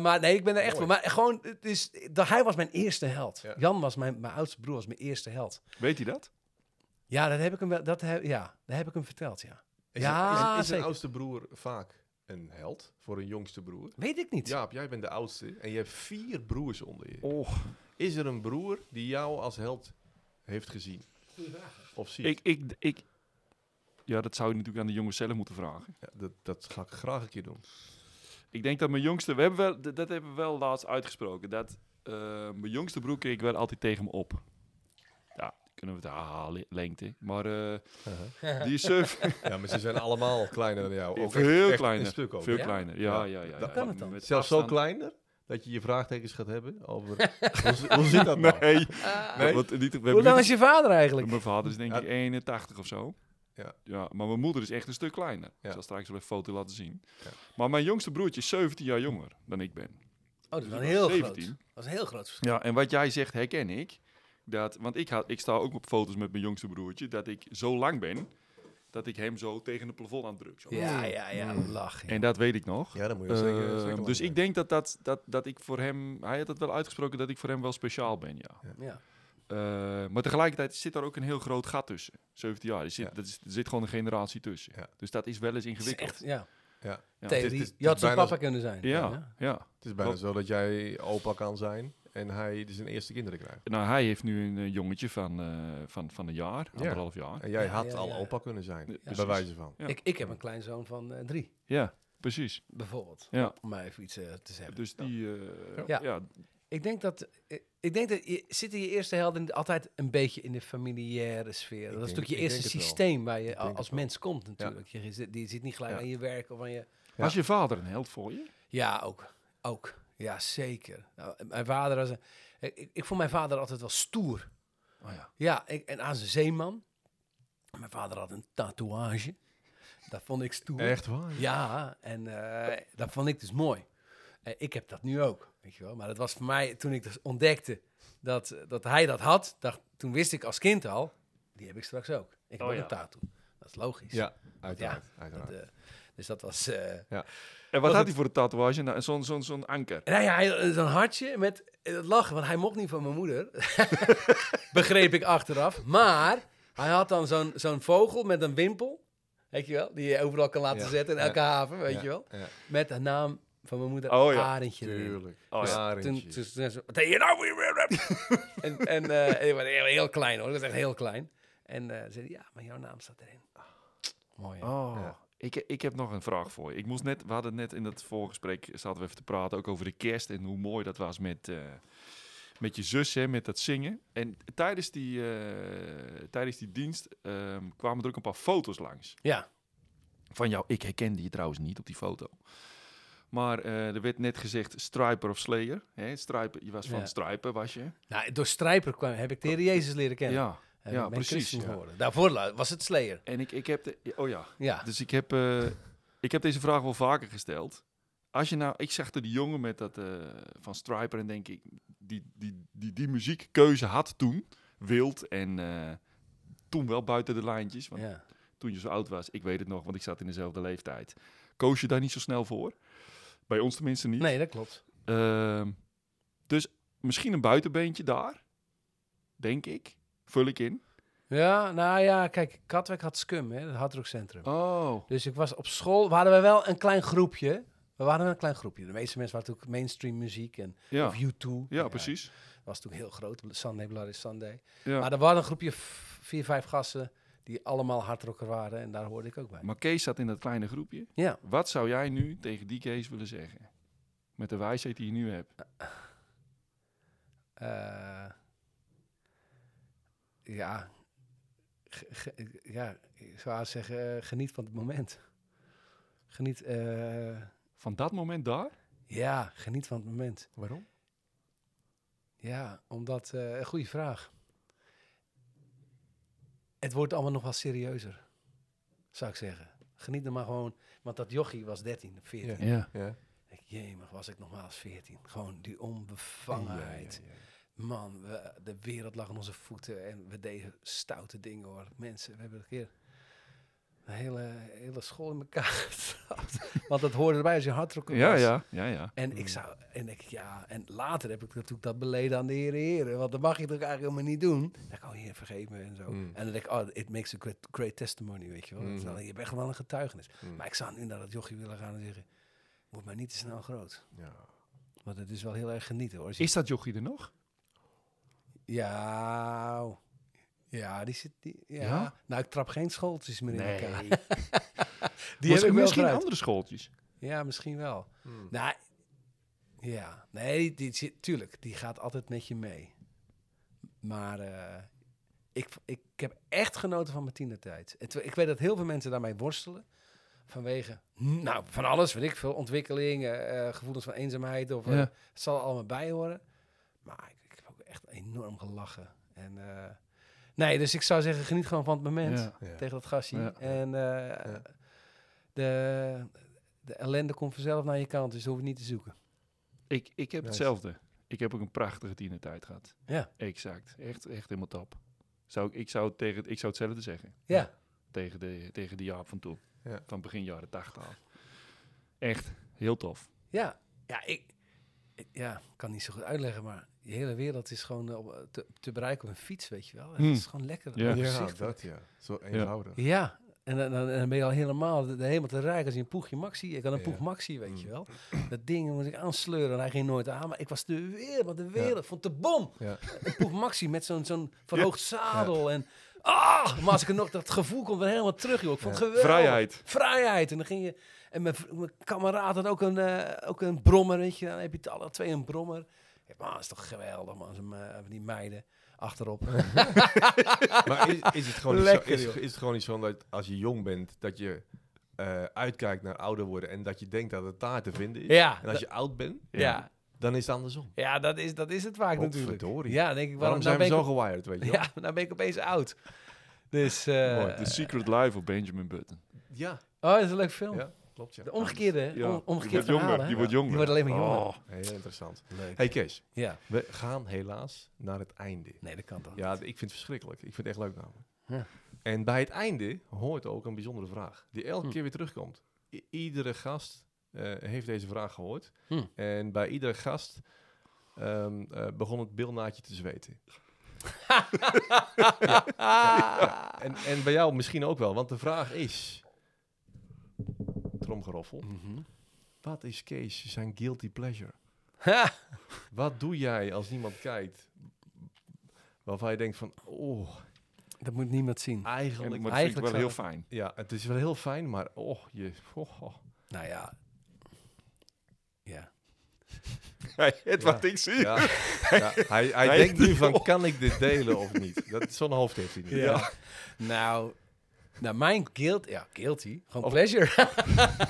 Maar nee, ik ben er echt Mooi. voor. Maar gewoon, het is, dat, hij was mijn eerste held. Ja. Jan was mijn, mijn oudste broer, was mijn eerste held. Weet hij dat? Ja, dat heb ik hem, wel- dat heb, ja, dat heb ik hem verteld, ja. Is, Ja, een, is, een- is een zeker. oudste broer vaak een held voor een jongste broer? Weet ik niet. Jaap, jij bent de oudste en je hebt vier broers onder je. Oh, Is er een broer die jou als held heeft gezien? Of ziet? ik, ik, ik... Ja, dat zou je natuurlijk aan de jongens zelf moeten vragen. Ja, dat, dat ga ik graag een keer doen. Ik denk dat mijn jongste... We hebben wel, dat, dat hebben we wel laatst uitgesproken. Dat eh, mijn jongste broer keek wel altijd tegen me op. Kunnen we het halen, lengte. Maar eh, Uh-huh. die is zeven, Ja, maar ze zijn allemaal kleiner dan jou. Ook veel echt- kleiner. Een stuk ook. veel Ja? kleiner. Ja, Ja. ja, ja. kan het dan? Met Zelfs zo kleiner dat je je vraagtekens gaat hebben over... hoe, hoe zit dat nou? Nee. Nee? Want niet, we hebben Hoe lang niet- is je vader eigenlijk? Mijn vader is denk Ja. ik 81 of zo. Ja. ja. Maar mijn moeder is echt een stuk kleiner. Ja. Ik zal straks wel een foto laten zien. Ja. Maar mijn jongste broertje is 17 jaar jonger dan ik ben. Oh, dat is wel Dus heel ik was groot. 17. Dat is een heel groot verschil. Ja, en wat jij zegt herken ik. Dat, want ik, had, ik sta ook op foto's met mijn jongste broertje. Dat ik zo lang ben, dat ik hem zo tegen het plafond aandruk. Zo. Ja, ja, ja. Mm. En dat weet ik nog. Ja, dan moet je wel zeker, Ehm, dus ik denk dat, dat, dat, dat ik voor hem... Hij had het wel uitgesproken dat ik voor hem wel speciaal ben, ja. Ja. Eh, maar tegelijkertijd zit daar ook een heel groot gat tussen. 17 jaar. Er zit, Ja. dat is, er zit gewoon een generatie tussen. Ja. Dus dat is wel eens ingewikkeld. echt, ja. Ja. Ja. Theorie. Het is- het is je had zijn bijna papa kunnen zijn. Ja, ja. Het is bijna zo dat jij opa kan zijn en hij zijn eerste kinderen krijgt. Nou, hij heeft nu een eh, jongetje van, eh, van, van een jaar, anderhalf jaar. En jij Ja, had ja, al ja. opa kunnen zijn, Ja, bij wijze van. Ja. Ik, ik heb een kleinzoon van eh, drie, Ja, precies. bijvoorbeeld. Ja. Om mij even iets te zeggen. Dus die... Ja. ja. Ik denk dat, ik denk dat je zit in je eerste helden altijd een beetje in de familiaire sfeer. dat is denk natuurlijk je eerste systeem waar je als wel. mens komt natuurlijk. Je, zit, je zit niet gelijk Ja. aan je werk of aan je... Ja. Was je vader een held voor je? Ja, ook. Ook. Ja, zeker. Nou, mijn vader was een... Ik, ik vond mijn vader altijd wel stoer. Oh ja. Ja, ik, en aan zijn zeeman. Mijn vader had een tatoeage. Dat vond ik stoer. Echt waar? Ja, en eh, dat vond ik dus mooi. Ik heb dat nu ook, weet je wel. Maar dat was voor mij, toen ik dus ontdekte dat, dat hij dat had, dacht, toen wist ik als kind al, die heb ik straks ook. Ik heb Oh ook ja. een tattoo. Dat is logisch. Ja, uiteraard. Eh, dus dat was... eh, En wat had hij voor een tatoeage? Nou, Zo'n zo'n zo'n anker. Nou ja, hij- zo'n hartje met eh, het lachen, want hij mocht niet van mijn moeder. Begreep ik achteraf. Maar hij had dan zo'n zo'n vogel met een wimpel, weet je wel, die je overal kan laten Ja, zetten in ja, elke haven, weet Ja, je wel. Met de naam van mijn moeder, Oh erin. tuurlijk. Oh ja. Toen, Arendje. toen, toen, toen- wat deed je nou weer? en en eh, was heel, klein hoor, dat was echt heel klein. En eh zei ja, maar jouw naam staat erin. Mooi hè? Oh, Ja. Ik, ik heb nog een vraag voor je. Ik moest net, we hadden net in het voorgesprek, zaten we even te praten, ook over de kerst en hoe mooi dat was met, eh, met je zus, hè, met dat zingen. En tijdens die, eh, tijdens die dienst ehm, kwamen er ook een paar foto's langs. Ja, Van jou, ik herkende je trouwens niet op die foto. Maar eh, er werd net gezegd Striper of Slayer. Hè? Striper, je was van Ja. Striper, was je? nou, door Strijper kwam, heb ik de Heer Jezus leren kennen. Ja, Ja, precies, ja. Daarvoor was het Slayer. en ik, ik heb de, oh ja, Ja. Dus ik heb, eh, ik heb deze vraag wel vaker gesteld. Als je nou, ik zag er die jongen met dat eh, van Striper en denk ik, die, die, die, die muziekkeuze had toen, wild en eh, toen wel buiten de lijntjes. Want ja. toen je zo oud was, ik weet het nog, want ik zat in dezelfde leeftijd. Koos je daar niet zo snel voor? Bij ons tenminste niet. Nee, dat klopt. Ehm, dus misschien een buitenbeentje daar, denk ik. Vul ik in. Ja, nou ja, kijk, Katwijk had Scum, hè, het hardrockcentrum. Oh, Dus ik was op school, we hadden we wel een klein groepje. We waren een klein groepje. De meeste mensen waren natuurlijk mainstream muziek en ja. of U2. Ja, precies. Dat was toen heel groot, Sunday Bloody Sunday. Ja. Maar er waren een groepje vier, vijf gasten die allemaal hardrocker waren en daar hoorde ik ook bij. Maar Kees zat in dat kleine groepje. Ja, Wat zou jij nu tegen die Kees willen zeggen? Met de wijsheid die je nu hebt. eh, ja, ja, ik zou zeggen, eh, geniet van het moment. Geniet, eh, Van dat moment daar? ja, geniet van het moment. Waarom? Ja, omdat, eh, een goede vraag. Het wordt allemaal nog wel serieuzer, zou ik zeggen. Geniet er maar gewoon, want dat jochie was 13, 14. Ja. Ja. Ik, jemig, was ik nog maar als 14. Gewoon die onbevangenheid. Ja, ja, ja. Man, we, de wereld lag aan onze voeten en we deden stoute dingen hoor. Mensen, we hebben een keer een hele, hele school in elkaar getrapt. Want dat hoorde erbij als je hardrocker Ja, was. ja, ja, ja. En ik zou, en ik, ja, en later heb ik natuurlijk dat beleden aan de heren heren. Want dat mag je toch eigenlijk helemaal niet doen. Dan oh heer, vergeef me en zo. Mm. En dan denk ik, oh, it makes a great, great testimony, weet je wel. Dat is Mm. wel- je bent gewoon een getuigenis. Mm. Maar ik zou nu naar dat jochie willen gaan en zeggen, moet maar niet te snel groot. Ja. Want het is wel heel erg genieten hoor. Je- Is dat jochie er nog? Ja, ja, die zit, die, ja. Ja? Nou, ik trap geen schooltjes meer in elkaar. Die heb misschien, ik misschien andere schooltjes. Ja, misschien wel. Hmm. Nou, ja, nee, die, die, zit- tuurlijk, die gaat altijd met je mee. Maar eh, ik, ik heb echt genoten van mijn tienertijd. Het, ik weet dat heel veel mensen daarmee worstelen. Vanwege, nou, van alles, weet ik veel. Ontwikkeling, eh, gevoelens van eenzaamheid. Of, eh, het zal allemaal bij horen. Maar ik, echt enorm gelachen. En, eh, nee, dus ik zou zeggen, geniet gewoon van het moment. Ja. Ja. Tegen dat gastje. Ja. En eh, de, de ellende komt vanzelf naar je kant. Dus dat hoef je niet te zoeken. Ik, ik heb Nice. hetzelfde. Ik heb ook een prachtige tienertijd gehad. Ja. Exact. Echt, echt helemaal top. Zou, ik, ik, zou het tegen, ik zou hetzelfde zeggen. Ja. Tegen de, tegen de Jaap van toen. Ja. Van begin jaren 80 af. Echt heel tof. Ja, ja, ik- ja, ik kan niet zo goed uitleggen, maar die hele wereld is gewoon eh, op, te, te bereiken op een fiets, weet je wel. En Hmm. Het is gewoon lekker. Ja. Ja, dat ja. Zo eenvoudig. Ja, en dan, dan, dan ben je al helemaal, de, de helemaal te rijk als je een poegje maxi. Ik had een Ja. poeg maxi, weet je Mm. wel. Dat ding moest ik aansleuren en hij ging nooit aan. Maar ik was de wereld, want de wereld vond de bom. Ja. Een poeg maxi met zo'n zo'n verhoogd zadel en... Ah, maar als ik er nog dat gevoel komt weer helemaal terug, joh. Ik vond het geweldig. Vrijheid. Vrijheid. En dan ging je... En mijn, mijn kameraad had ook een, eh, ook een brommer, weet je. Dan heb je het alle twee een brommer. Ja, man, is toch geweldig, man. Zo'n, eh, die meiden achterop. Maar is, is, het gewoon niet zo, is het gewoon niet zo dat als je jong bent, dat je eh, uitkijkt naar ouder worden en dat je denkt dat het daar te vinden is? Ja, En als je oud bent, ja. Dan is het andersom. ja dat, is, dat is het vaak natuurlijk. Potverdorie. Ja, denk ik, Waarom waarom, zijn nou we zo gewired, weet je wel? Ja, nou ben ik opeens oud. Dus... eh, Mooi. The Secret Life of Benjamin Button. Ja, oh, dat is een leuk film. ja klopt ja. De omgekeerde? Ja, Om- omgekeerde je wordt jonger. Je wordt Ja. jonger. Je wordt alleen maar jonger. Oh. Heel interessant. Leuk. Hey Kees, Ja. we gaan helaas naar het einde. Nee, dat kan toch Ja, niet? ik vind het verschrikkelijk. Ik vind het echt leuk namelijk. Ja. En bij het einde hoort ook een bijzondere vraag. Die elke Hm. keer weer terugkomt. I- iedere gast heeft deze vraag gehoord. Hm. En bij iedere gast ehm, eh, begon het bilnaadje te zweten. En, en bij jou misschien ook wel. Want de vraag is... Tromgeroffel. Mhm. Wat is Kees zijn guilty pleasure? Ha! Wat doe jij als niemand kijkt? Waarvan je denkt van... Oh, Dat moet niemand zien. En, eigenlijk... maar ik wel Eigenlijk heel fijn. Ja, het is wel heel fijn, maar oh, je... Oh, oh. Nou. Ja. Hey, het Ja. wat ik zie. Ja, ja, hij, hij Hij denkt nu van, kan ik dit delen of niet? Dat, zo'n hoofd heeft hij niet. Ja. Nou, nou, mijn guilt, ja, guilty, gewoon Of- pleasure.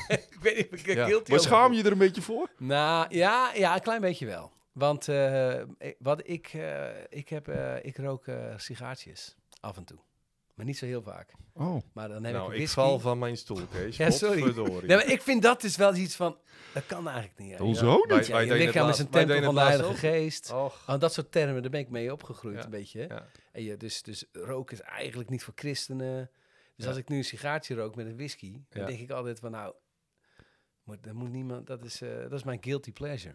ik weet niet of ik Ja. guilty Maar schaam je er een beetje voor? Nou, ja, ja, een klein beetje wel. Want eh, ik- wat ik, eh, ik heb, eh, ik rook eh sigaartjes af en toe. Maar niet zo heel vaak. Oh. Maar dan heb Nou, ik ik whisky. val van mijn stoel, Kees. Ja, sorry. Nee, maar ik vind dat dus wel iets van, dat kan eigenlijk niet. Hoezo Ja, niet? wij- Ja, je lichaam is een tempel van de Heilige. Geest. Och, Oh, dat soort termen, daar ben ik mee opgegroeid Ja. een beetje. ja. En je, dus, dus roken is eigenlijk niet voor christenen. Dus Ja. als ik nu een sigaartje rook met een whisky, dan Ja. denk ik altijd van nou, moet, dat moet niemand, dat is, eh, dat is mijn guilty pleasure.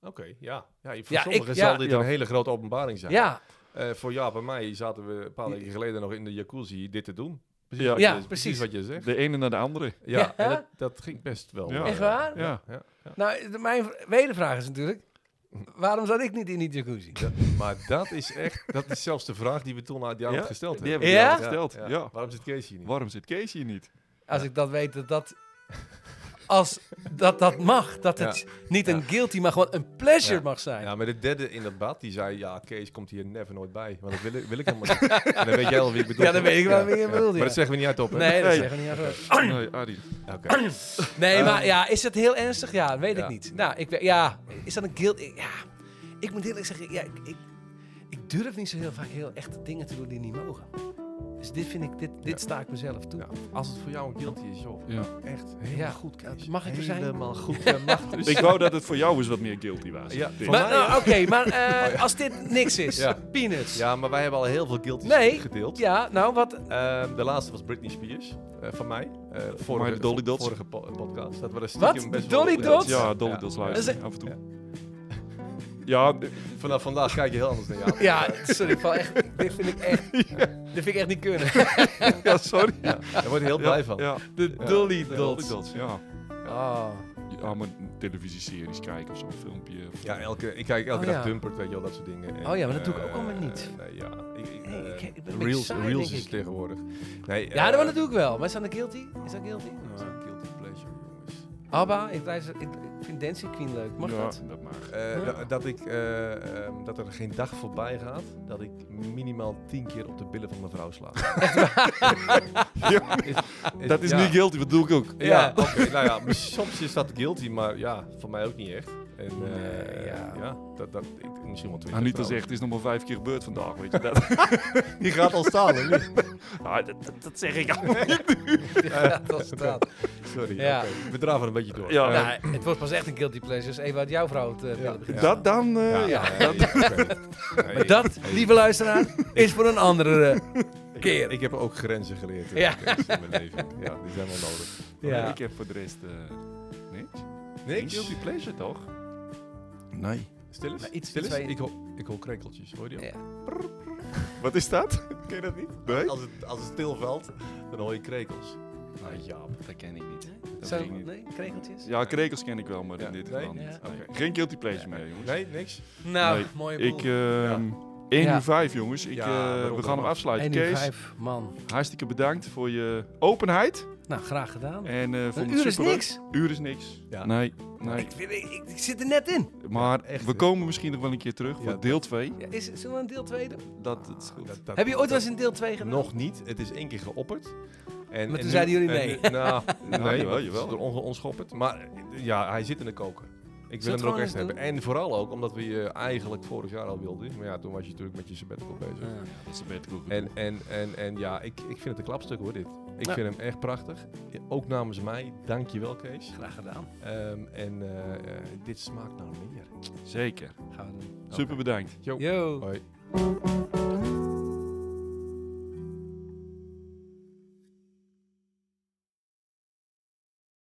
Oké, ja. ja. Voor Ja, sommigen ik- zal ja. dit Ja. een hele grote openbaring zijn. Ja, Eh, voor Jaap en mij zaten we een paar weken geleden nog in de jacuzzi dit te doen. Precies, Ja. wat, Ja, je, precies. wat je zegt. De ene naar de andere. Ja, Ja. en dat, dat ging best wel. Ja. Echt waar? Ja. ja, ja. nou, de- mijn wedervraag is natuurlijk, waarom zat ik niet in die jacuzzi? Ja, maar dat is echt, dat is zelfs de vraag die we toen aan jou Ja, gesteld die hebben. hebben we jou Ja? gesteld, ja. Waarom zit Kees hier niet? Waarom zit Kees hier niet? Als ik dat weet dat dat, als dat dat mag, dat het niet een guilty, maar gewoon een pleasure Ja. mag zijn. Ja, maar de derde in dat bad, die zei, ja, Kees komt hier never nooit bij. Want dat wil ik, wil ik helemaal niet. en dan weet jij al wie ik bedoel. Ja, dan weet ik wel wie je bedoelt, Maar dat zeggen we niet uit op, hè? Nee, dat Nee. zeggen we niet aan Nee, Arie. Oké. Nee, Ehm, maar ja, is het heel ernstig? Ja, dat weet ja. ik niet. Nou, ik, weet- ja, is dat een guilt? ik- Ja, ik moet eerlijk zeggen, ja, ik, ik, ik durf niet zo heel vaak heel echte dingen te doen die niet mogen. Dus dit vind ik, dit, dit Ja. sta ik mezelf toe. Ja, als het voor jou een guilty is, joh. Ja. Echt helemaal Ja, goed, Kees. mag ik er zijn? Helemaal goed. Ja, mag dus. Ik wou dat het voor jou eens wat meer guilty was. Ja, Maar, nou, oké, maar eh, als dit niks is, Ja. peanuts. Ja, maar wij hebben al heel veel guilties Nee. gedeeld. Ja, nou wat? Ehm, de laatste was Britney Spears, eh, van mij. Eh vorige, de Dolly Dots. Vorige po- podcast. Dat was Wat? stiekem best De Dolly Dots? Ja, Dolly Ja. Dots luisteren is- af en toe. Ja. Ja, Vanaf vandaag kijk je heel anders naar jou. Ja, sorry, ik val echt, dit vind ik echt, dit vind ik echt niet kunnen. ja, sorry. Ja, daar word je heel blij van. Ja, De Ja. Dolly Dots. Dolly Dots, ja. Ja, maar televisieseries kijken of zo'n filmpje. of- Ja, elke, ik kijk elke Oh, dag ja. Dumpert, weet je wel, dat soort dingen. En, Oh ja, maar dat doe ik eh, ook allemaal niet. Nee, ja. Ik, ik, Nee, eh, ik- ik ben een beetje Reels, saai, Reels denk is ik. tegenwoordig. Nee, Ja, eh, dat doe ik wel. Maar is dat een guilty? Is dat guilty? ja. Abba, ik luister, ik, Ik vind Dancing Queen leuk. Mag ja, dat? dat mag. Eh, Ja. dat, ik, eh, ehm, dat er geen dag voorbij gaat dat ik minimaal tien keer op de billen van mijn vrouw sla. Ja, Is- is- dat is ja. niet guilty, dat doe ik ook. Ja, Ja. oké. nou ja, soms is dat guilty, maar ja, voor mij ook niet echt. En eh, Nee, ja. ja. dat, dat, ik, misschien wel twintig. Anita trouwens. zegt, het is nog maar vijf keer gebeurd vandaag, weet je dat? Die gaat al staan, hè? Ah, dat, dat, dat zeg ik al. Ja, dat staat. Sorry, Ja. we draven een beetje door. Ja. Eh, Nou, het wordt pas echt een guilty pleasure. Dus even uit jouw vrouw te willen beginnen. Dat dan, eh, ja, ja. ja, dat-. Nee, dat, lieve luisteraar, is voor een andere eh, ik, keer. ik heb ook grenzen geleerd eh, Ja. in mijn leven. Ja, die zijn wel nodig. Ja. Ik heb voor de rest eh niks. Niks? Guilty pleasure, toch? Nee. Stil eens? Iets Stil eens? Ik, hoor, ik hoor krekeltjes, hoor je die ook? Ja. Wat is dat? Ken je dat niet? Nee? Als het, als het stilvalt, dan hoor je krekels. Nee, Jaap, dat ken ik niet. Dat weet ik niet. nee, kregeltjes? Ja, krekels ken ik wel, maar Ja, in dit nee? geval niet. Ja. Oké. Geen guilty pleasure meer, jongens. Nee, niks? Nou, Nee, mooie Ik, boel. ehm 1 Ja. uur 5, jongens. Ik, Ja, eh, we gaan hem af. afsluiten. 1 uur Kees, 5, man. hartstikke bedankt voor je openheid. Nou, graag gedaan. En, eh vond Een uur is niks. Uur is niks. Ja. Nee, nee. Ik, vind- ik, ik, ik zit er net in. Maar echt, we komen misschien nog wel een keer terug Ja, voor deel 2. Ja, is, zullen we een deel 2 doen? Dat, dat is goed. Dat- dat- Heb je ooit wel eens een deel 2 gedaan? Nog niet. Het is één keer geopperd. En, Maar en toen zeiden jullie nee. nou, Ja, nee, jawel, jawel. het is onge- onschopperd. Maar ja, hij zit in de koker. Ik wil hem er ook echt hebben. En vooral ook omdat we je eigenlijk vorig jaar al wilden. Maar ja, toen was je natuurlijk met je sabbatical bezig. Ja. Dat is een beter goed. En, en, en, en ja, ik, ik vind het een klapstuk hoor, dit. Ik Ja. vind hem echt prachtig. Ook namens mij, dank je wel Kees. Graag gedaan. Ehm, en eh, eh, dit smaakt naar meer. Zeker. Gaan we doen. Super bedankt. Yo. Yo. Hoi.